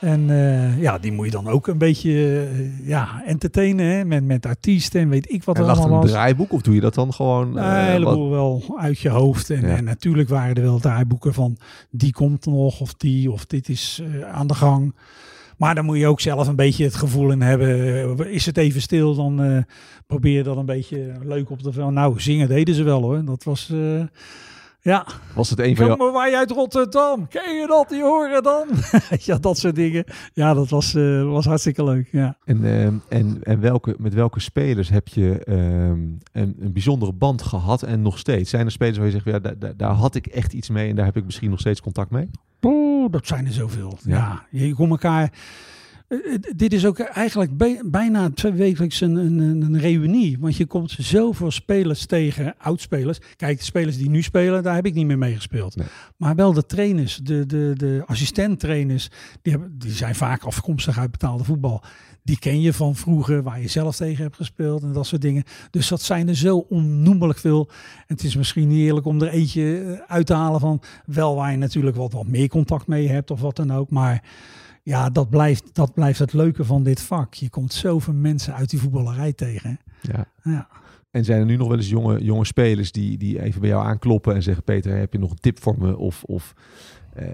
En eh, ja, die moet je dan ook een beetje eh, ja, entertainen hè? Met, met artiesten en weet ik wat En er allemaal een was. draaiboek of doe je dat dan gewoon? een eh, heleboel wel uit je hoofd. En, Ja. en natuurlijk waren er wel draaiboeken van die komt nog of die of dit is aan de gang. Maar dan moet je ook zelf een beetje het gevoel in hebben. Is het even stil, dan probeer je dat een beetje leuk op te vullen. Nou, zingen deden ze wel hoor. Dat was, ja. was het een van Kom jou? maar wij uit Rotterdam. Ken je dat, die horen dan? ja, dat soort dingen. Ja, dat was, eh, was hartstikke leuk, ja. En, ehm, en, en welke, met welke spelers heb je ehm, een, een bijzondere band gehad en nog steeds? Zijn er spelers waar je zegt, ja, daar, daar, had ik echt iets mee en daar heb ik misschien nog steeds contact mee? Oeh, dat zijn er zoveel. Ja. Ja, je komt elkaar. Eh, eh, dit is ook eigenlijk bij- bijna twee wekelijks een, een, een reunie. Want je komt zoveel spelers tegen, oudspelers. Kijk, de spelers die nu spelen, daar heb ik niet meer mee gespeeld. Nee. Maar wel de trainers, de, de, de assistenttrainers, die, hebben, die zijn vaak afkomstig uit betaalde voetbal. Die ken je van vroeger, waar je zelf tegen hebt gespeeld en dat soort dingen. Dus dat zijn er zo onnoemelijk veel. En het is misschien niet eerlijk om er eentje eh, uit te halen van wel waar je natuurlijk wat, wat meer contact mee hebt of wat dan ook. Maar ja, dat blijft, dat blijft het leuke van dit vak. Je komt zoveel mensen uit die voetballerij tegen. Ja. Ja. En zijn er nu nog wel eens jonge, jonge spelers die, die even bij jou aankloppen en zeggen: Peter, heb je nog een tip voor me? Of, of eh,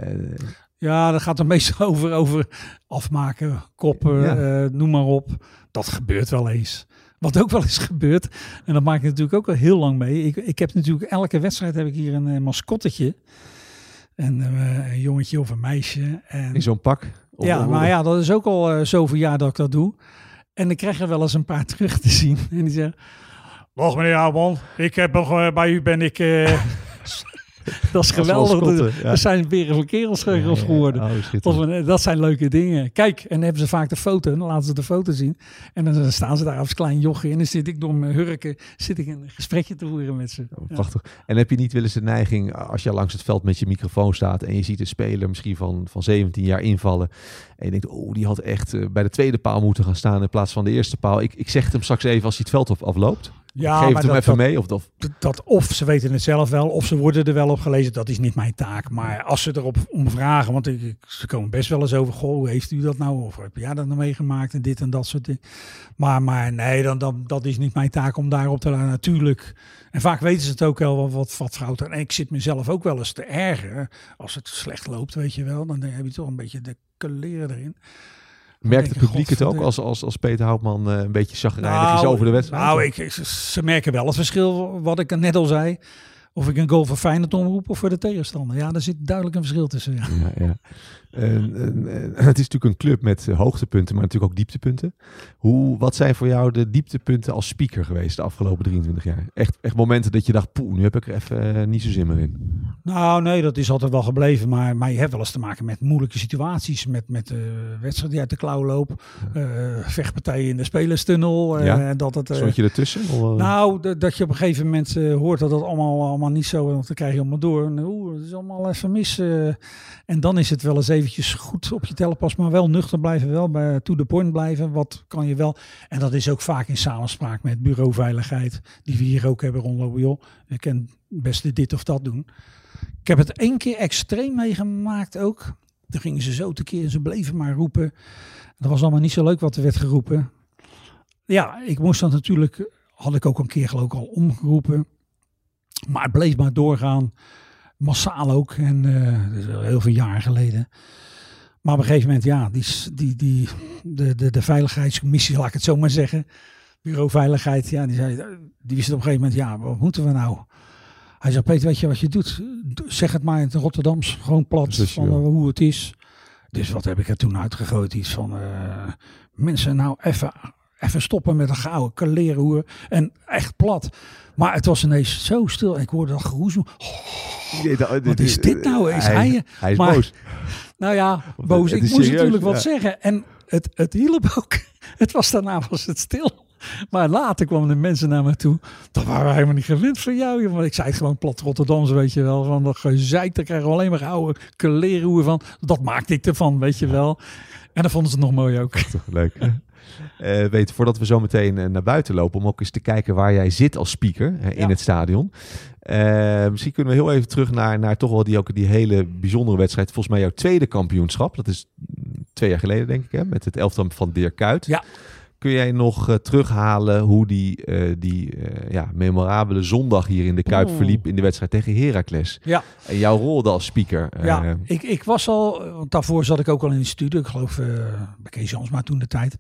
Ja, dat gaat er meestal over, over afmaken, koppen, Ja. eh, noem maar op. Dat gebeurt wel eens. Wat ook wel eens gebeurt, en dat maak ik natuurlijk ook al heel lang mee. Ik, ik heb natuurlijk elke wedstrijd heb ik hier een eh, mascottetje. En een jongetje of een meisje. En, in zo'n pak? Of- ja, maar ja, dat is ook al eh, zoveel jaar dat ik dat doe. En ik krijg er wel eens een paar terug te zien. En die zeggen, Dag meneer Abon, ik heb nog, eh, bij u ben ik... dat is geweldig. ja. Er zijn weer van kerels Ja, ja, ja. geworden. Oh, dat zijn leuke dingen. Kijk, en dan hebben ze vaak de foto. En dan laten ze de foto zien. En dan staan ze daar als klein jochie. En dan zit ik door mijn hurken zit ik een gesprekje te voeren met ze. Oh. Prachtig. En heb je niet wel eens de neiging, als je langs het veld met je microfoon staat en je ziet een speler misschien van, van 17 jaar invallen en je denkt, oh, die had echt eh, bij de tweede paal moeten gaan staan in plaats van de eerste paal. Ik, ik zeg het hem straks even als hij het veld op afloopt. Ja, Geef het maar hem dat- even mee. Of, of, dat- dat of ze weten het zelf wel, of ze worden er wel op gelezen. Dat is niet mijn taak. Maar als ze erop om vragen, want ik, ze komen best wel eens over. Goh, hoe heeft u dat nou? Of heb jij dat nou meegemaakt? En dit en dat soort dingen. Maar, maar nee, dan, dan, dat is niet mijn taak om daarop te laten. Natuurlijk. En vaak weten ze het ook wel wat, wat, wat fout. En ik zit mezelf ook wel eens te ergeren. Als het slecht loopt, weet je wel. Dan heb je toch een beetje de kleren erin. Merkt het publiek het ook als, als, als Peter Houtman eh, een beetje chagrijnig is over de wedstrijd? Nou, ik, ik- ze merken wel het verschil wat ik net al zei. Of ik een goal voor Feyenoord omroep of voor de tegenstander. Ja, daar zit duidelijk een verschil tussen. Ja. Ja, ja. En, en, en het is natuurlijk een club met eh, hoogtepunten, maar natuurlijk ook dieptepunten. Hoe, wat zijn voor jou de dieptepunten als speaker geweest de afgelopen 23 jaar? Echt, echt momenten dat je dacht, poeh, nu heb ik er even eh, niet zo zin meer in. Nou, nee, dat is altijd wel gebleven. Maar, maar je hebt wel eens te maken met moeilijke situaties. Met, met eh wedstrijden die uit de klauw lopen. eh, vechtpartijen in de spelerstunnel. eh, Ja? dat het, Stond je ertussen? Of, Nou, dat je op een gegeven moment hoort dat het allemaal, allemaal niet zo... Want dan krijg je allemaal door. En, Oeh, het is allemaal even mis. En dan is het wel eens eventjes goed op je telenpas. Maar wel nuchter blijven. Wel bij to the point blijven. Wat kan je wel... En dat is ook vaak in samenspraak met bureauveiligheid. Die we hier ook hebben rondlopen. Joh, je kan het beste dit of dat doen. Ik heb het één keer extreem meegemaakt ook. Toen gingen ze zo tekeer en ze bleven maar roepen. Dat was allemaal niet zo leuk wat er werd geroepen. Ja, ik moest dan natuurlijk, had ik ook een keer geloof ik al omgeroepen. Maar het bleef maar doorgaan. Massaal ook. En eh, dat is heel veel jaar geleden. Maar op een gegeven moment, ja, die, die, die, de, de, de veiligheidscommissie, laat ik het zo maar zeggen. Bureau Veiligheid, ja, die, zei, die wist op een gegeven moment, ja, wat moeten we nou? Hij zei, Peter, weet je wat je doet? Zeg het maar in het Rotterdams, gewoon plat, van ja. eh, hoe het is. Dus wat heb ik er toen uitgegooid? Iets van, eh, mensen nou even, even stoppen met een gouden kalerenhoer. En echt plat. Maar het was ineens zo stil. Ik hoorde dat geroezel. Wat is dit nou? Is hij- hij is maar- boos. Nou ja, boos. Ik moest serieus, natuurlijk wat zeggen. En het, het hielp ook. Het was daarna was het stil. Maar later kwamen de mensen naar me toe. Dat waren we helemaal niet gewend van jou. Want ik zei het gewoon plat Rotterdams, weet je wel. Van dat gezeik, daar krijgen we alleen maar oude klerenhoer van. Dat maakte ik ervan, weet je wel. En dan vonden ze het nog mooi ook. Toch leuk. Eh weet, voordat we zo meteen eh, naar buiten lopen, om ook eens te kijken waar jij zit als speaker in Ja. het stadion. Eh, misschien kunnen we heel even terug naar, naar toch wel die, ook die hele bijzondere wedstrijd. Volgens mij jouw tweede kampioenschap. Dat is mm, twee jaar geleden, denk ik, hè, met het elftal van Dirk Kuyt. Ja. Kun jij nog eh, terughalen hoe die, eh, die eh, ja, memorabele zondag hier in de Kuip Oeh. verliep in de wedstrijd tegen Heracles? Ja. En jouw rol als speaker. Ja, ik, ik was al, want daarvoor zat ik ook al in de studio. Ik geloof bij Kees Jansma toen de tijd.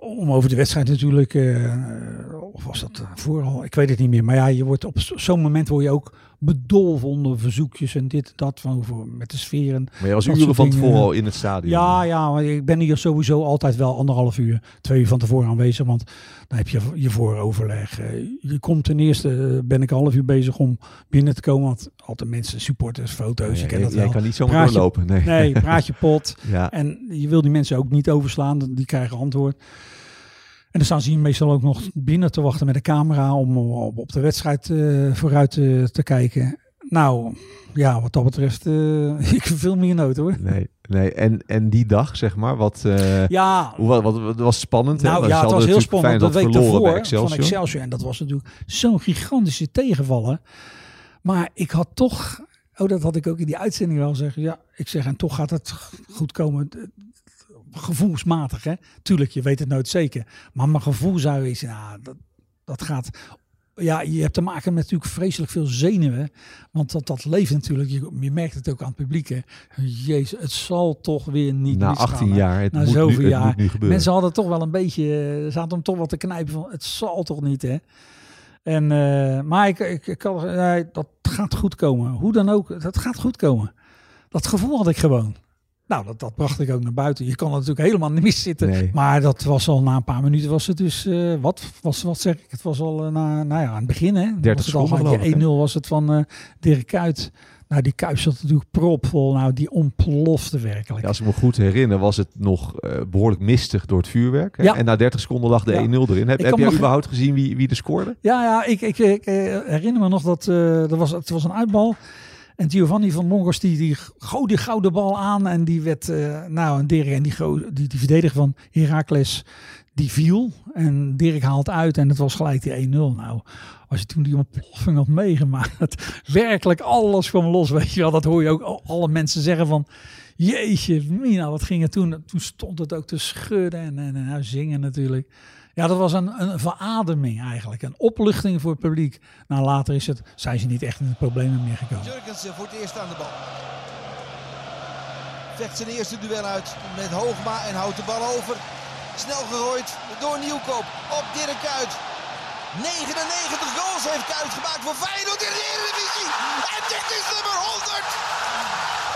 Om over de wedstrijd natuurlijk, of was dat eh, voor al? Ik weet het niet meer. Maar ja, je wordt op zo- zo'n moment word je ook bedolven onder verzoekjes en dit en dat van voor, met de sferen. Maar je was uren van tevoren al in het stadion. Ja, ja, maar ik ben hier sowieso altijd wel anderhalf uur, twee uur van tevoren aanwezig. Want dan heb je je vooroverleg. Eh, Je komt ten eerste, eh, ben ik een half uur bezig om binnen te komen. Want altijd mensen, supporters, foto's, je Ja, kent dat wel. kan niet zomaar Praat je- doorlopen. Nee. Nee, praat je pot. Ja. En je wil die mensen ook niet overslaan, die krijgen antwoord. En dan staan ze hier meestal ook nog binnen te wachten met de camera om op, de wedstrijd eh, vooruit eh, te kijken. Nou, ja, wat dat betreft, eh, ik veel meer nood hoor. Nee, nee. En, en die dag, zeg maar, wat, Ja, wat, wat, wat was spannend. nou ja, het was heel spannend. De Feyenoord week daarvoor van Excelsior. Excelsior. En dat was natuurlijk zo'n gigantische tegenvaller. Maar ik had toch, oh dat had ik ook in die uitzending wel zeggen. Ja, ik zeg en toch gaat het goed komen. Gevoelsmatig hè. Tuurlijk, je weet het nooit zeker. Maar mijn gevoel zou is, ja, dat, dat gaat... Ja, je hebt te maken met natuurlijk vreselijk veel zenuwen. Want dat, dat leeft natuurlijk. Je, je merkt het ook aan het publiek. Hè. Jezus, het zal toch weer niet Na misgaan, 18 hè. jaar, het, Na moet, zoveel nu, het jaar. moet nu. Mensen hadden toch wel een beetje, eh, zaten hem toch wel te knijpen van, het zal toch niet, hè? En, eh, maar ik, ik, ik kan, nee, dat gaat goed komen. Hoe dan ook, dat gaat goed komen. Dat gevoel had ik gewoon. Nou, dat, dat bracht ik ook naar buiten. Je kan natuurlijk helemaal niet miszitten. Nee. Maar dat was al na een paar minuten was het dus, eh, wat, was, wat zeg ik? Het was al eh, na, nou ja, aan het begin, hè? 30 was het al seconden, gelijk. geloof ik, 1-0 was het van eh Dirk Kuyt. Nou, die Kuyt zat natuurlijk propvol. Nou, die ontplofte werkelijk. Ja, als ik me goed herinner, was het nog eh, behoorlijk mistig door het vuurwerk. hè? Ja. En na 30 seconden lag de Ja. 1-0 erin. Heb, heb jij nog- überhaupt gezien wie, wie er scoorde? Ja, ja ik, ik, ik, herinner me nog dat eh, er was, het was een uitbal. En Giovanni van Longos die, die die gouden bal aan. En die werd, eh, nou, en Dirk en die, die, die verdediger van Heracles, die viel. En Dirk haalt uit en het was gelijk die 1-0. Nou, als je toen die ontploffing had meegemaakt. Werkelijk alles kwam los, weet je wel. Dat hoor je ook al- alle mensen zeggen van... Jeetje, Mina, wat ging er toen? Toen stond het ook te schudden en, en, en nou, zingen natuurlijk. Ja, dat was een, een verademing eigenlijk. Een opluchting voor het publiek. Nou, later is het, zijn ze niet echt in de problemen meer gekomen. Jurgensen voor het eerst aan de bal. Vecht zijn eerste duel uit met Hoogma en houdt de bal over. Snel gegooid door Nieuwkoop op Dirk Kuyt. 99 goals heeft Kuyt gemaakt voor Feyenoord in de Eredivisie. En dit is nummer 100.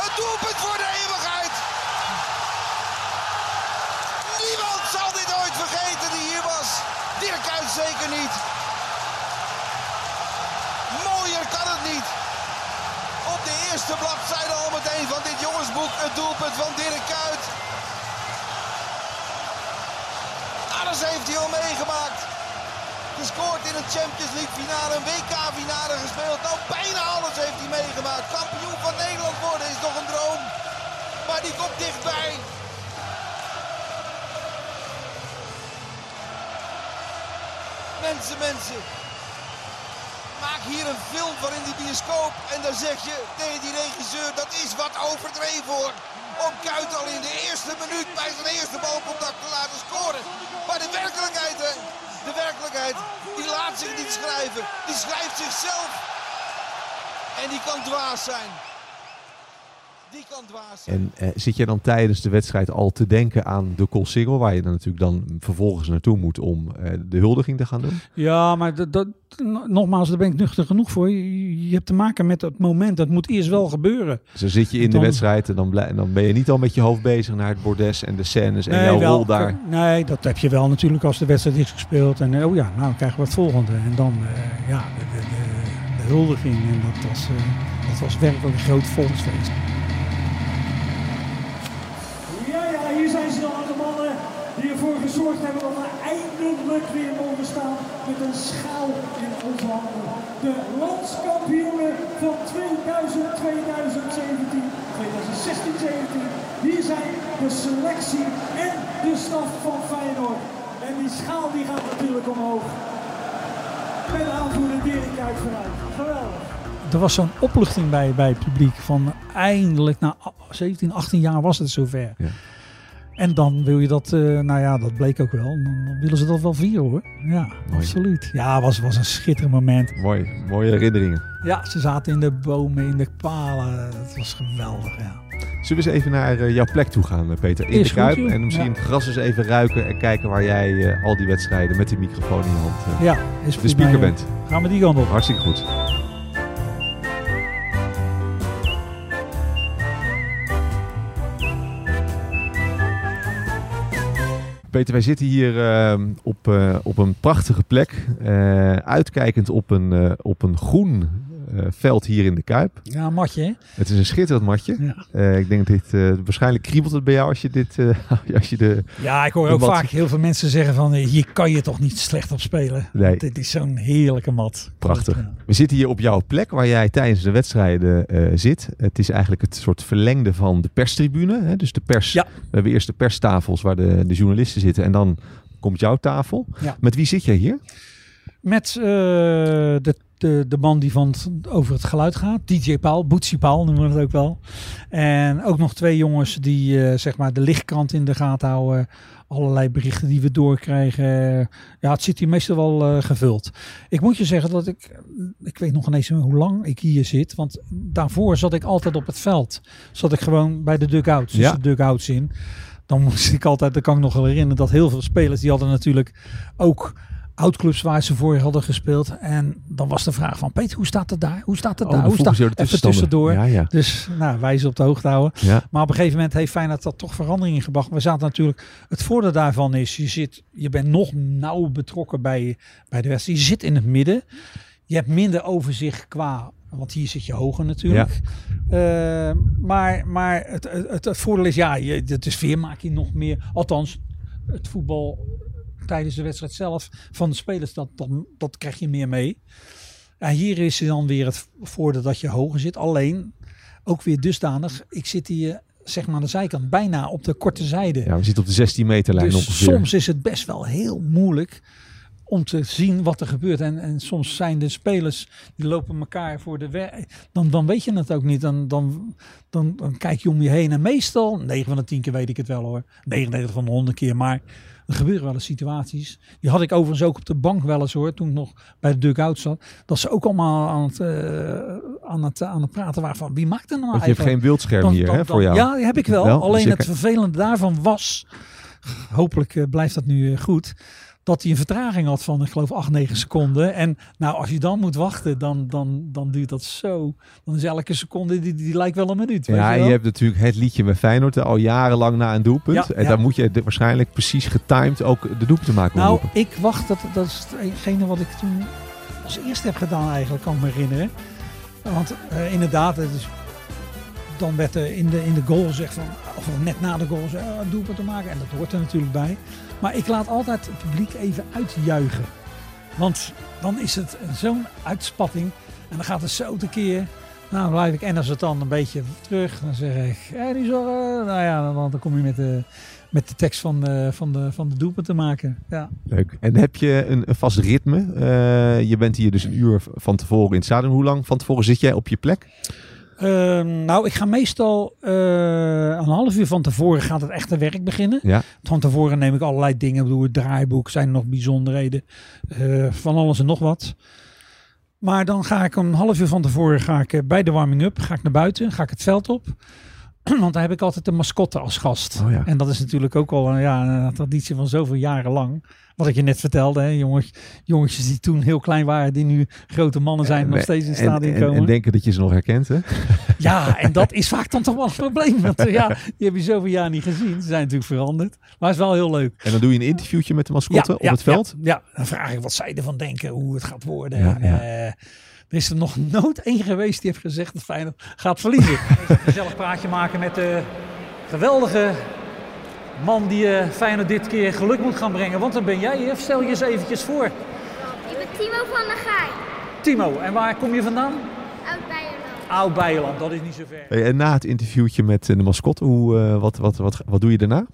Het doelpunt voor de eeuwigheid. Niemand zal dit ooit vergeten. Dirk Kuyt zeker niet. Mooier kan het niet. Op de eerste bladzijde al meteen van dit jongensboek het doelpunt van Dirk Kuyt. Alles heeft hij al meegemaakt. Gescoord in een Champions League finale, een WK finale gespeeld. Nou, bijna alles heeft hij meegemaakt. Kampioen van Nederland worden is nog een droom. Maar die komt dichtbij. Mensen, mensen. Maak hier een film van in die bioscoop. En dan zeg je tegen die regisseur, dat is wat overdreven hoor. Om Kuit al in de eerste minuut bij zijn eerste balcontact te laten scoren. Maar de werkelijkheid, hè. De werkelijkheid, die laat zich niet schrijven. Die schrijft zichzelf. En die kan dwaas zijn. Die kan dwaas zijn. En eh, zit je dan tijdens de wedstrijd al te denken aan de Koolsingel, waar je dan natuurlijk dan vervolgens naartoe moet om eh, de huldiging te gaan doen? Ja, maar dat, dat, nogmaals, daar ben ik nuchter genoeg voor. Je, je hebt te maken met het moment. Dat moet eerst wel gebeuren. Dus dan zit je in de wedstrijd en dan, blij- en dan ben je niet al met je hoofd bezig naar het bordes en de scènes en jouw wel, rol daar. Nee, dat heb je wel natuurlijk als de wedstrijd is gespeeld. En eh, oh ja, nou dan krijgen we het volgende. En dan, eh, ja, de, de, de, de huldiging. En dat was, eh, dat was werkelijk een groot volksfeest. Ja, ja, hier zijn ze dan de mannen die ervoor gezorgd hebben dat we eindelijk weer mogen staan met een schaal in onze handen. De landskampioenen van 2000, 2017, 2016, 17. Hier zijn de selectie en de staf van Feyenoord. En die schaal die gaat natuurlijk omhoog. Met aanvoerder Dirk Kuyt vooruit. Geweldig. Er was zo'n opluchting bij, bij het publiek. Van eindelijk, na 17, 18 jaar was het zover. Ja. En dan wil je dat, eh, nou ja, dat bleek ook wel. Dan, willen ze dat wel vieren hoor. Ja, absoluut. Ja, het was, was een schitterend moment. Mooi, mooie herinneringen. Ja, ze zaten in de bomen, in de palen. Het was geweldig, ja. Zullen we eens even naar eh, jouw plek toe gaan, eh, Peter? In Is de Kuip. en misschien Ja. het gras eens even ruiken en kijken waar jij al die wedstrijden met die microfoon in je hand Ja, is de speaker bent. Gaan we die kant op. Hartstikke goed. Peter, wij zitten hier eh, op, eh, op een prachtige plek. eh, uitkijkend op een, op een groen veld hier in de Kuip. Ja, matje. hè? Het is een schitterend matje. Ja. Eh, ik denk dat dit, eh, waarschijnlijk kriebelt het bij jou als je dit, eh, als je de... Ja, ik hoor ook mat. vaak heel veel mensen zeggen van eh, hier kan je toch niet slecht op spelen. Nee. Dit is zo'n heerlijke mat. Prachtig. We zitten hier op jouw plek waar jij tijdens de wedstrijden eh, zit. Het is eigenlijk het soort verlengde van de perstribune. Hè? Dus de pers. Ja. We hebben eerst de perstafels waar de, de journalisten zitten en dan komt jouw tafel. Ja. Met wie zit jij hier? Met eh, de, de, de man die van het- over het geluid gaat. DJ Paul, Boetsie Paul noemen we het ook wel. En ook nog twee jongens die eh, zeg maar de lichtkant in de gaten houden. Allerlei berichten die we doorkrijgen. Ja, het zit hier meestal wel eh, gevuld. Ik moet je zeggen dat ik, ik weet nog ineens hoe lang ik hier zit. Want daarvoor zat ik altijd op het veld. Zat ik gewoon bij de dugouts, dus Ja. de dugouts in. Dan moest ik altijd, dat kan ik nog wel herinneren, dat heel veel spelers die hadden natuurlijk ook oudclubs waar ze voor hadden gespeeld. En dan was de vraag van, Peter, hoe staat het daar? Hoe staat het Oh, daar? Hoe staat de Even tussendoor. Ja, ja. Dus nou, wij ze op de hoogte houden. ja. Maar op een gegeven moment heeft Feyenoord dat toch verandering in gebracht. We zaten natuurlijk, het voordeel daarvan is, je, zit, je bent nog nauw betrokken bij, bij de wedstrijd. Je zit in het midden. Je hebt minder overzicht qua, want hier zit je hoger natuurlijk. Eh, maar maar het, het, het, het voordeel is, ja, je, de sfeer maak je nog meer. Althans, het voetbal tijdens de wedstrijd zelf van de spelers, dat, dat, dat krijg je meer mee. Ja, hier is dan weer het voordeel dat je hoger zit. Alleen, ook weer dusdanig, ik zit hier zeg maar aan de zijkant, bijna op de korte zijde. ja, we zitten op de 16 meter lijn dus ongeveer. soms is het best wel heel moeilijk om te zien wat er gebeurt. En, en soms zijn de spelers, die lopen elkaar voor de weg. Dan, dan weet je het ook niet. Dan, dan, dan, dan kijk je om je heen. En meestal, 9 van de 10 keer weet ik het wel hoor. 99 van de 100 keer. Maar er gebeuren wel eens situaties. Die had ik overigens ook op de bank wel eens hoor. Toen ik nog bij de dugout zat. Dat ze ook allemaal aan het, eh, aan het, aan het praten waren van wie maakt er nou Want je hebt eigenlijk? geen beeldscherm Dan- hier dan- hè, voor jou. Ja, die heb ik wel. Wel? Alleen Dus je het vervelende daarvan was, hopelijk eh, blijft dat nu eh, goed, dat hij een vertraging had van, ik geloof, 8, 9 seconden. En nou, als je dan moet wachten, dan, dan, dan duurt dat zo. Dan is elke seconde, die, die lijkt wel een minuut. weet Ja, je en wel? je hebt natuurlijk het liedje met Feyenoord eh, al jarenlang na een doelpunt. Ja, en ja. dan moet je waarschijnlijk precies getimed ook de doelpunt te maken. Nou, ik wacht, dat, dat is hetgene wat ik toen als eerste heb gedaan eigenlijk, kan ik me herinneren. Want eh, inderdaad, het is, dan werd er in de, in de goal gezegd van, of net na de goal, zei, een doelpunt te maken. En dat hoort er natuurlijk bij. Maar ik laat altijd het publiek even uitjuichen. Want dan is het zo'n uitspatting. En dan gaat het zo tekeer. Nou, dan blijf ik. En als het dan een beetje terug, dan zeg ik, hé, die eh, nou ja, dan, dan kom je met de, met de tekst van de, van de, van de doelpunt te maken. Ja. Leuk. En heb je een, een vast ritme? Eh, je bent hier dus een uur van tevoren in het stadion. Hoe lang van tevoren zit jij op je plek? Ehm, nou, ik ga meestal eh, een half uur van tevoren gaat het echte werk beginnen. Ja. Van tevoren neem ik allerlei dingen. Ik bedoel, het draaiboek, zijn er nog bijzonderheden. eh, van alles en nog wat. Maar dan ga ik een half uur van tevoren ga ik, eh, bij de warming-up ga ik naar buiten. Ga ik het veld op. Want daar heb ik altijd een mascotte als gast. Oh ja. En dat is natuurlijk ook al een, ja, een traditie van zoveel jaren lang. Wat ik je net vertelde, hè, jongens, jongetjes die toen heel klein waren, die nu grote mannen zijn, nog steeds in het stadion en, komen. en denken dat je ze nog herkent, hè? Ja, en dat is vaak dan toch wel een probleem. Want eh, ja, die heb je zoveel jaar niet gezien. Ze zijn natuurlijk veranderd. Maar het is wel heel leuk. En dan doe je een interviewtje met de mascotte op het veld. Ja, ja, dan vraag ik wat zij ervan denken, hoe het gaat worden. Ja, En, ja. Er is er nog nooit één geweest die heeft gezegd dat Feyenoord gaat verliezen. Een gezellig praatje maken met de geweldige man die eh, Feyenoord dit keer geluk moet gaan brengen. Want dan ben jij hier. Stel je eens eventjes voor. Ik ben Timo van der Gaai, Timo, en waar kom je vandaan? oud Beierland. Oud Beijerland, dat is niet zo ver. Hey, En na het interviewtje met eh, de mascotte, hoe, eh, wat, wat, wat, wat doe je daarna?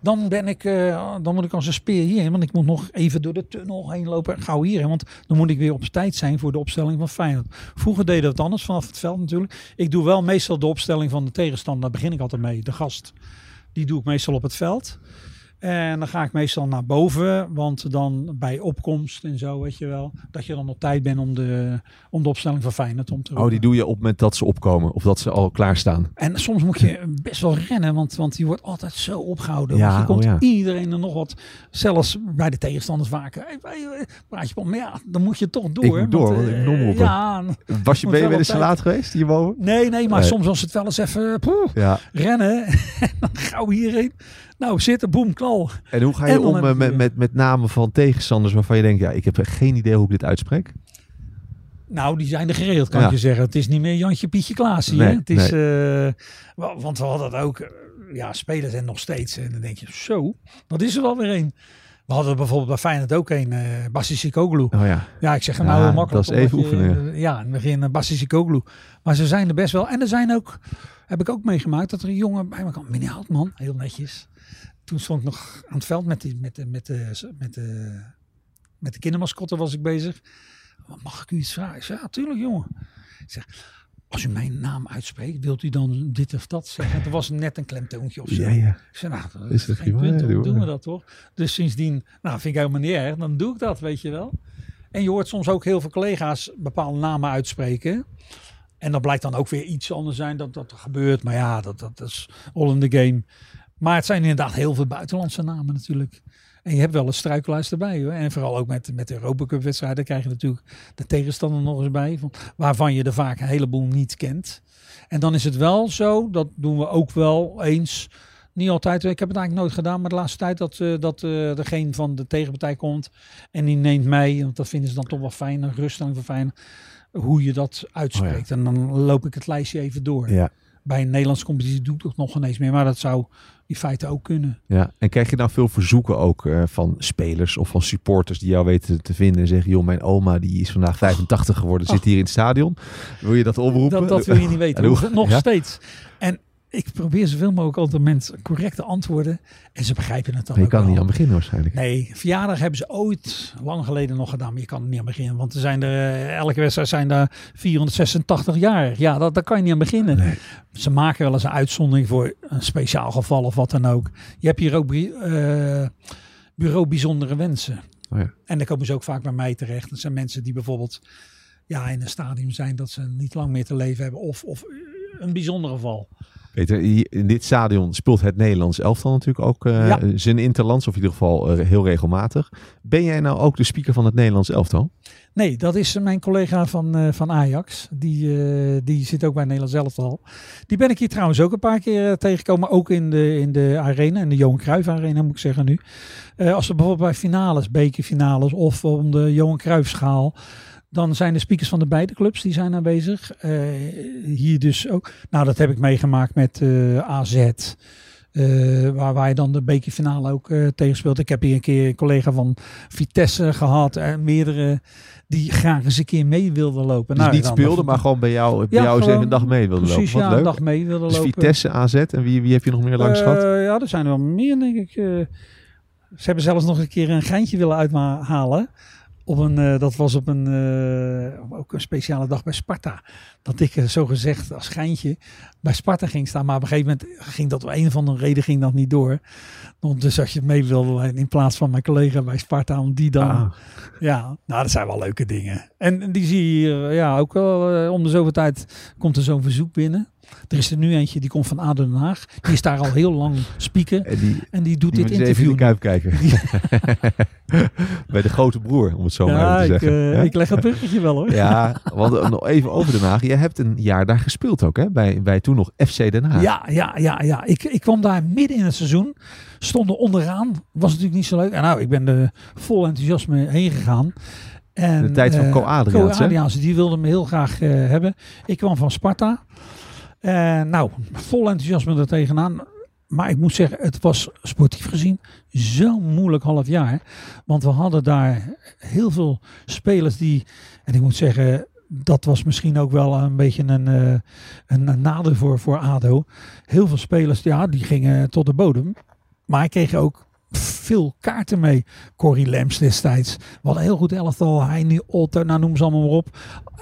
Dan ben ik, eh, dan moet ik als een speer hierheen, want ik moet nog even door de tunnel heen lopen. Gauw hierheen, want dan moet ik weer op tijd zijn voor de opstelling van Feyenoord. Vroeger deden we het anders vanaf het veld natuurlijk. Ik doe wel meestal de opstelling van de tegenstander, daar begin ik altijd mee. De gast, die doe ik meestal op het veld. En dan ga ik meestal naar boven, want dan bij opkomst en zo, weet je wel, dat je dan op tijd bent om de, om de opstelling van Feyenoord om te Oh, die doe je op het moment dat ze opkomen of dat ze al klaarstaan. en soms moet je best wel rennen, want, want je wordt altijd zo opgehouden. Ja, want je komt oh ja. iedereen er nog wat, zelfs bij de tegenstanders vaker. Hey, praat je op, maar ja, dan moet je toch door. Ik moet door, want ik eh, omroepen. Ja, Was je ben je eens te laat geweest hierboven? nee, nee, maar Nee. soms was het wel eens even poeh, Ja. rennen. en dan gauw hierheen. Nou, zitten, boem, En hoe ga je En om eh, je- met, met, met namen van tegenstanders waarvan je denkt, ja, ik heb geen idee hoe ik dit uitspreek? Nou, die zijn er geregeld, kan Ja. je zeggen. Het is niet meer Jantje, Pietje, Klaas hier. Nee, het is, eh, wa- want we hadden het ook, eh, ja, spelers en nog steeds. En dan denk je, zo, dat is er wel weer een. We hadden bijvoorbeeld bij Feyenoord ook een, eh Bassi Sikoglu. Oh ja. Ja, ik zeg hem Ja, nou heel makkelijk. dat is even oefenen. eh, Ja, in het begin uh, Bassi Sikoglu. Maar ze zijn er best wel. En er zijn ook, heb ik ook meegemaakt, dat er een jongen bij me kwam. Meneer Houtman, heel netjes. Toen stond ik nog aan het veld met, die, met, de, met, de, met, de, met de kindermascotte was ik bezig. Mag ik u iets vragen? Ik zei, ja, tuurlijk jongen. Ik zeg, als u mijn naam uitspreekt, wilt u dan dit of dat zeggen? Er was net een klemtoontje of zo. Ja, ja. Ik zei, nou, dat Is is geen prima? punt, doen we dat toch? Dus sindsdien, nou, vind ik helemaal niet erg. Dan doe ik dat, weet je wel. En je hoort soms ook heel veel collega's bepaalde namen uitspreken. En dat blijkt dan ook weer iets anders zijn dat dat er gebeurt. Maar ja, dat, dat is all in the game. Maar het zijn inderdaad heel veel buitenlandse namen natuurlijk. En je hebt wel een struikelaars erbij hoor. En vooral ook met, met de Europa Cup wedstrijden krijg je natuurlijk de tegenstander nog eens bij. Van, waarvan je er vaak een heleboel niet kent. En dan is het wel zo, dat doen we ook wel eens. Niet altijd, ik heb het eigenlijk nooit gedaan, maar de laatste tijd dat, eh, dat eh degene van de tegenpartij komt en die neemt mij, want dat vinden ze dan toch wel fijn, een ruststelling van fijn, hoe je dat uitspreekt. En dan loop ik het lijstje even door. Ja. Bij een Nederlandse competitie doe ik dat nog ineens meer, maar dat zou in feite ook kunnen. Ja, en krijg je nou veel verzoeken ook eh, van spelers of van supporters die jou weten te vinden en zeggen, joh, mijn oma die is vandaag 85 geworden, zit hier in het stadion. Wil je dat oproepen? Dat, dat wil je niet weten. En hoe- Nog- Nog ja? steeds. En ik probeer zoveel mogelijk altijd mensen correcte antwoorden. En ze begrijpen het dan Je ook kan er wel. niet aan beginnen waarschijnlijk. Nee, verjaardag hebben ze ooit lang geleden nog gedaan, maar je kan er niet aan beginnen. Want er zijn er, eh, elke wedstrijd zijn daar 486 jaar. Ja, dat, daar kan je niet aan beginnen. Ze maken wel eens een uitzondering voor een speciaal geval of wat dan ook. Je hebt hier ook eh, bureau bijzondere wensen. Oh ja. En dan komen ze ook vaak bij mij terecht. Dat zijn mensen die bijvoorbeeld ja, in een stadium zijn dat ze niet lang meer te leven hebben. Of, of een bijzonder geval. Peter, in dit stadion speelt het Nederlands elftal natuurlijk ook eh, Ja. zijn interlands, of in ieder geval eh, heel regelmatig. Ben jij nou ook de speaker van het Nederlands elftal? Nee, dat is mijn collega van, eh, van Ajax. Die, die zit ook bij Nederland zelf al. Die ben ik hier trouwens ook een paar keer tegengekomen. Ook in de, in de arena, in de Johan Cruijff arena moet ik zeggen nu. Als er bijvoorbeeld bij finales, bekerfinales of om de Johan Cruijffschaal. Dan zijn de speakers van de beide clubs die zijn aanwezig. Eh, hier dus ook. Nou, dat heb ik meegemaakt met eh, AZ. eh, waar, waar je dan de bekerfinale ook eh tegen speelt. Ik heb hier een keer een collega van Vitesse gehad. En meerdere die graag eens een keer mee wilden lopen. Dus Nou, niet dan- speelde, maar gewoon bij jou, bij Ja, jou eens even een dag mee wilde Precies, lopen. ja, Wat een dag mee wilden Dus lopen. Vitesse, AZ en wie, wie heb je nog meer langs gehad? Eh, ja, er zijn er wel meer, denk ik. ze hebben zelfs nog een keer een geintje willen uithalen. Op een, eh, dat was op een, eh, ook een speciale dag bij Sparta. Dat ik eh, zo gezegd als geintje bij Sparta ging staan. Maar op een gegeven moment ging dat op een of andere reden ging dat niet door. Want Dus als je mee wilde, in plaats van mijn collega bij Sparta, om die dan... Ah. Ja, nou dat zijn wel leuke dingen. En die zie je hier, ja, ook wel eh, om de zoveel tijd komt er zo'n verzoek binnen. Er is er nu eentje, die komt van ADO Den Haag. Die is daar al heel lang speaker. En die, En die doet die dit eens even in interview. de kuip kijken. bij de grote broer, om het zo maar ja, even te ik, zeggen. eh, Ja? ik leg het bruggetje wel hoor. Ja, want eh, nog even over Den Haag. Je hebt een jaar daar gespeeld ook, hè? Bij, bij toen nog FC Den Haag. Ja, ja, ja, ja. Ik, ik kwam daar midden in het seizoen. Stonden onderaan. Was natuurlijk niet zo leuk. En nou, ik ben er vol enthousiasme heen gegaan. En, De tijd van Co Adriaans? Co Adriaans, die wilde me heel graag eh, hebben. Ik kwam van Sparta. En nou, vol enthousiasme er tegenaan. Maar ik moet zeggen, het was sportief gezien zo'n moeilijk half jaar. Want we hadden daar heel veel spelers die, en ik moet zeggen, dat was misschien ook wel een beetje een, eh, een, een nadeel voor, voor ADO. Heel veel spelers, ja, die gingen tot de bodem. Maar hij kreeg ook veel kaarten mee. Corrie Lems destijds. Wat een heel goed elftal. Hij nu Otto, nou noem ze allemaal maar op.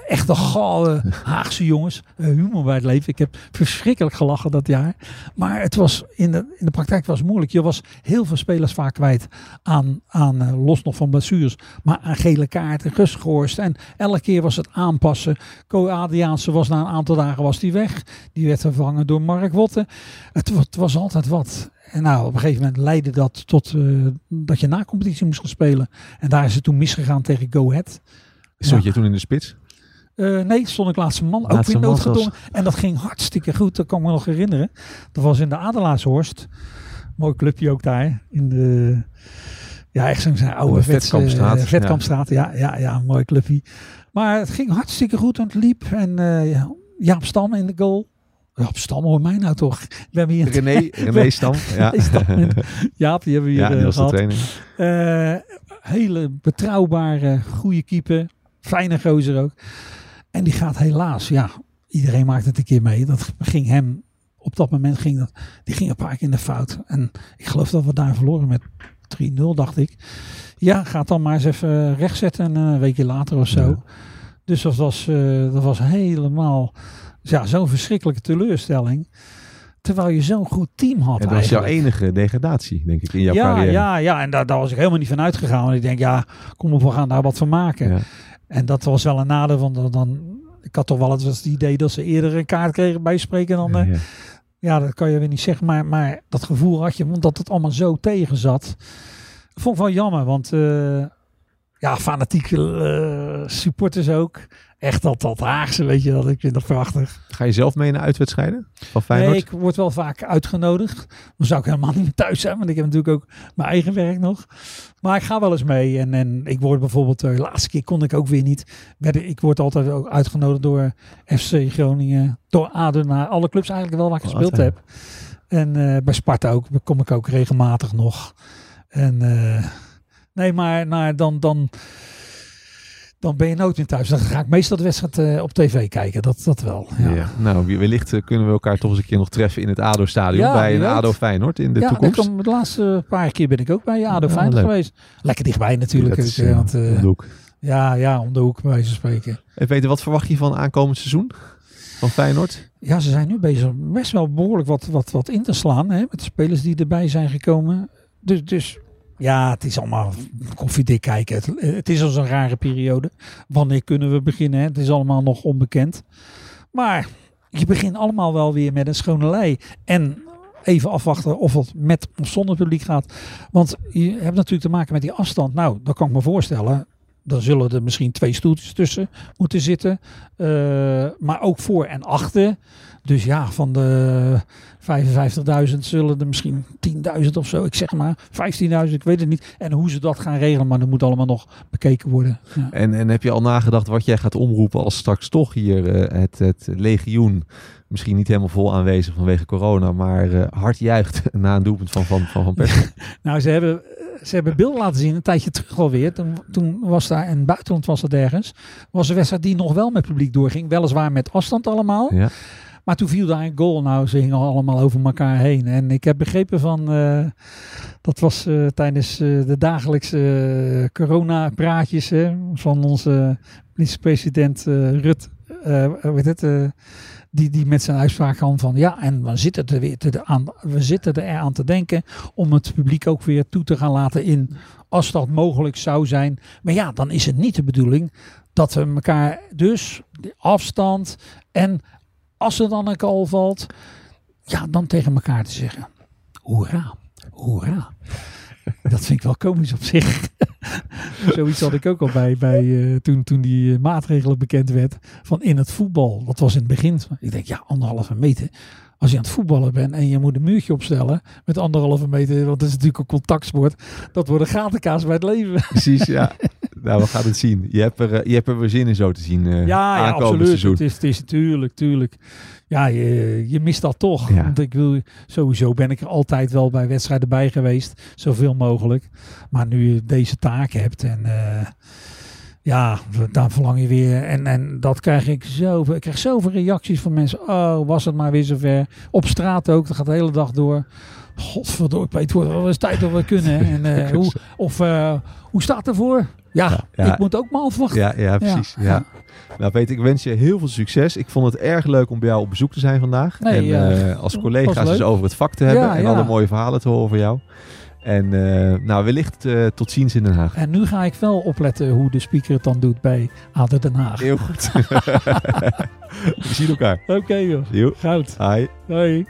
Echte gouden Haagse jongens. Eh, humor bij het leven. Ik heb verschrikkelijk gelachen dat jaar. Maar het was in de, in de praktijk was het moeilijk. Je was heel veel spelers vaak kwijt aan, aan eh, los nog van blessures. Maar aan gele kaarten, geschorst. En elke keer was het aanpassen. Co Adriaanse was na een aantal dagen was die weg. Die werd vervangen door Mark Wotte. Het, het was altijd wat. En nou, op een gegeven moment leidde dat tot eh, dat je na competitie moest gaan spelen. En daar is het toen misgegaan tegen Go Ahead. Stond Ja. je toen in de spits? Eh, nee, stond ik laatste man. ook Laatste weer man noodgedwongen. En dat ging hartstikke goed. Dat kan ik me nog herinneren. Dat was in de Adelaarshorst. Mooi clubje ook daar. In de, ja, echt zo'n oude de vets- Vetkampstraat, eh, Vetkampstraat, ja. Ja, ja, een mooi clubje. Maar het ging hartstikke goed en het liep. En eh, ja, Jaap Stam in de goal. Jaap Stam hoor mij nou toch. We hebben hier René, René Stam. Ja, Jaap, die hebben we hier ja eh, gehad. training. Eh, hele betrouwbare, goede keeper. Fijne gozer ook. En die gaat helaas, ja, iedereen maakt het een keer mee. Dat ging hem, op dat moment ging dat, die ging een paar keer in de fout. En ik geloof dat we daar verloren met 3-0, dacht ik. Ja, gaat dan maar eens even rechtzetten en een weekje later of zo. Ja. Dus dat was, eh, dat was helemaal, ja, zo'n verschrikkelijke teleurstelling. Terwijl je zo'n goed team had En dat was jouw enige degradatie, denk ik, in jouw ja, carrière. Ja, ja, en daar, daar was ik helemaal niet van uitgegaan. Want ik denk, ja, kom op, we gaan daar wat van maken. Ja. En dat was wel een nadeel, want dan, ik had toch wel het idee dat ze eerder een kaart kregen bij spreken dan... eh, Ja. ja, dat kan je weer niet zeggen, maar, maar dat gevoel had je, omdat het allemaal zo tegen zat. Vond ik wel jammer, want eh, ja, fanatieke eh, supporters ook. Echt dat, dat Haagse, weet je, dat ik vind dat prachtig. Ga je zelf mee naar uitwedstrijden van Feyenoord? Nee, ik word wel vaak uitgenodigd. Dan zou ik helemaal niet meer thuis zijn, want ik heb natuurlijk ook mijn eigen werk nog. Maar ik ga wel eens mee. En, en ik word bijvoorbeeld, eh, de laatste keer kon ik ook weer niet. Ik word altijd ook uitgenodigd door FC Groningen, door naar alle clubs eigenlijk wel waar ik Oh, gespeeld heb. En eh, bij Sparta ook, kom ik ook regelmatig nog. En eh, nee, maar nou, dan, dan, dan ben je nooit meer thuis. Dan ga ik meestal de wedstrijd eh, op tv kijken, dat, dat wel. Ja. Ja. Nou, wie- wellicht eh, kunnen we elkaar toch eens een keer nog treffen in het ADO-stadion. Ja, bij een weet. ADO Feyenoord in de ja, toekomst. kom- de laatste paar keer ben ik ook bij ADO Ja, Feyenoord geweest. Lekker dichtbij natuurlijk. Is, eh, want, om de hoek. ja, ja, om de hoek bij wijze van spreken. En Peter, wat verwacht je van aankomend seizoen? Van Feyenoord? Ja, ze zijn nu bezig best wel behoorlijk wat, wat, wat in te slaan. Hè, met de spelers die erbij zijn gekomen. Dus, dus ja, het is allemaal koffiedik kijken. Het, het is al zo'n rare periode. Wanneer kunnen we beginnen? Het is allemaal nog onbekend. Maar je begint allemaal wel weer met een schone lei. En even afwachten of het met of zonder publiek gaat. Want je hebt natuurlijk te maken met die afstand. Nou, dat kan ik me voorstellen. Dan zullen er misschien twee stoeltjes tussen moeten zitten. Eh, maar ook voor en achter. Dus ja, van de 55.000 zullen er misschien 10.000 of zo. Ik zeg maar 15.000, ik weet het niet. En hoe ze dat gaan regelen, maar dat moet allemaal nog bekeken worden. Ja. En, en heb je al nagedacht wat jij gaat omroepen als straks toch hier eh, het, het legioen, misschien niet helemaal vol aanwezig vanwege corona, maar eh, hard juicht na een doelpunt van Van, van, van Persie? Nou, ze hebben, ze hebben beelden laten zien een tijdje terug alweer. Toen, toen was daar het buitenland was dat ergens. Was een wedstrijd die nog wel met publiek doorging. Weliswaar met afstand allemaal. Ja. Maar toen viel daar een goal. Nou, ze hingen allemaal over elkaar heen. En ik heb begrepen van... eh, dat was eh, tijdens eh, de dagelijkse corona-praatjes van onze minister-president Rut. heet het? die, die met zijn uitspraak kwam van ja, en we zitten, er weer aan, we zitten er aan te denken om het publiek ook weer toe te gaan laten in als dat mogelijk zou zijn. Maar ja, dan is het niet de bedoeling dat we elkaar dus afstand en als er dan een call valt, ja, dan tegen elkaar te zeggen. Hoera, hoera. Dat vind ik wel komisch op zich. Zoiets had ik ook al bij, bij eh, toen, toen die eh, maatregelen bekend werd. Van in het voetbal. Dat was in het begin. Ik denk, ja, anderhalve meter. Als je aan het voetballen bent en je moet een muurtje opstellen met anderhalve meter. Want dat is natuurlijk een contactsport. Dat wordt een gatenkaas bij het leven. Precies, ja. Nou, we gaan het zien. Je hebt er, eh, je hebt er weer zin in zo te zien eh Ja, ja absoluut. seizoen. Het is, het is tuurlijk, tuurlijk. Ja, je, je mist dat toch. Ja. Want ik wil, sowieso ben ik er altijd wel bij wedstrijden bij geweest. Zoveel mogelijk. Maar nu je deze taak hebt en eh, ja, daar verlang je weer. En, en dat krijg ik zoveel. Ik krijg zoveel reacties van mensen. Oh, was het maar weer zover. Op straat ook. Dat gaat de hele dag door. Godverdomme, het wordt wel eens tijd dat we kunnen. En, hoe, of hoe staat het ervoor? Ja, Ja. ik moet ook maar afwachten. Ja, ja, precies. Ja. ja. Nou, Peter, ik wens je heel veel succes. Ik vond het erg leuk om bij jou op bezoek te zijn vandaag. Nee, en ja, eh, als collega's dus over het vak te hebben. En alle mooie verhalen te horen van jou. En eh, nou, wellicht eh, tot ziens in Den Haag. En nu ga ik wel opletten hoe de speaker het dan doet bij ADO Den Haag. Heel goed. We zien elkaar. Oké joh, Jo. goud. Hi. Hoi.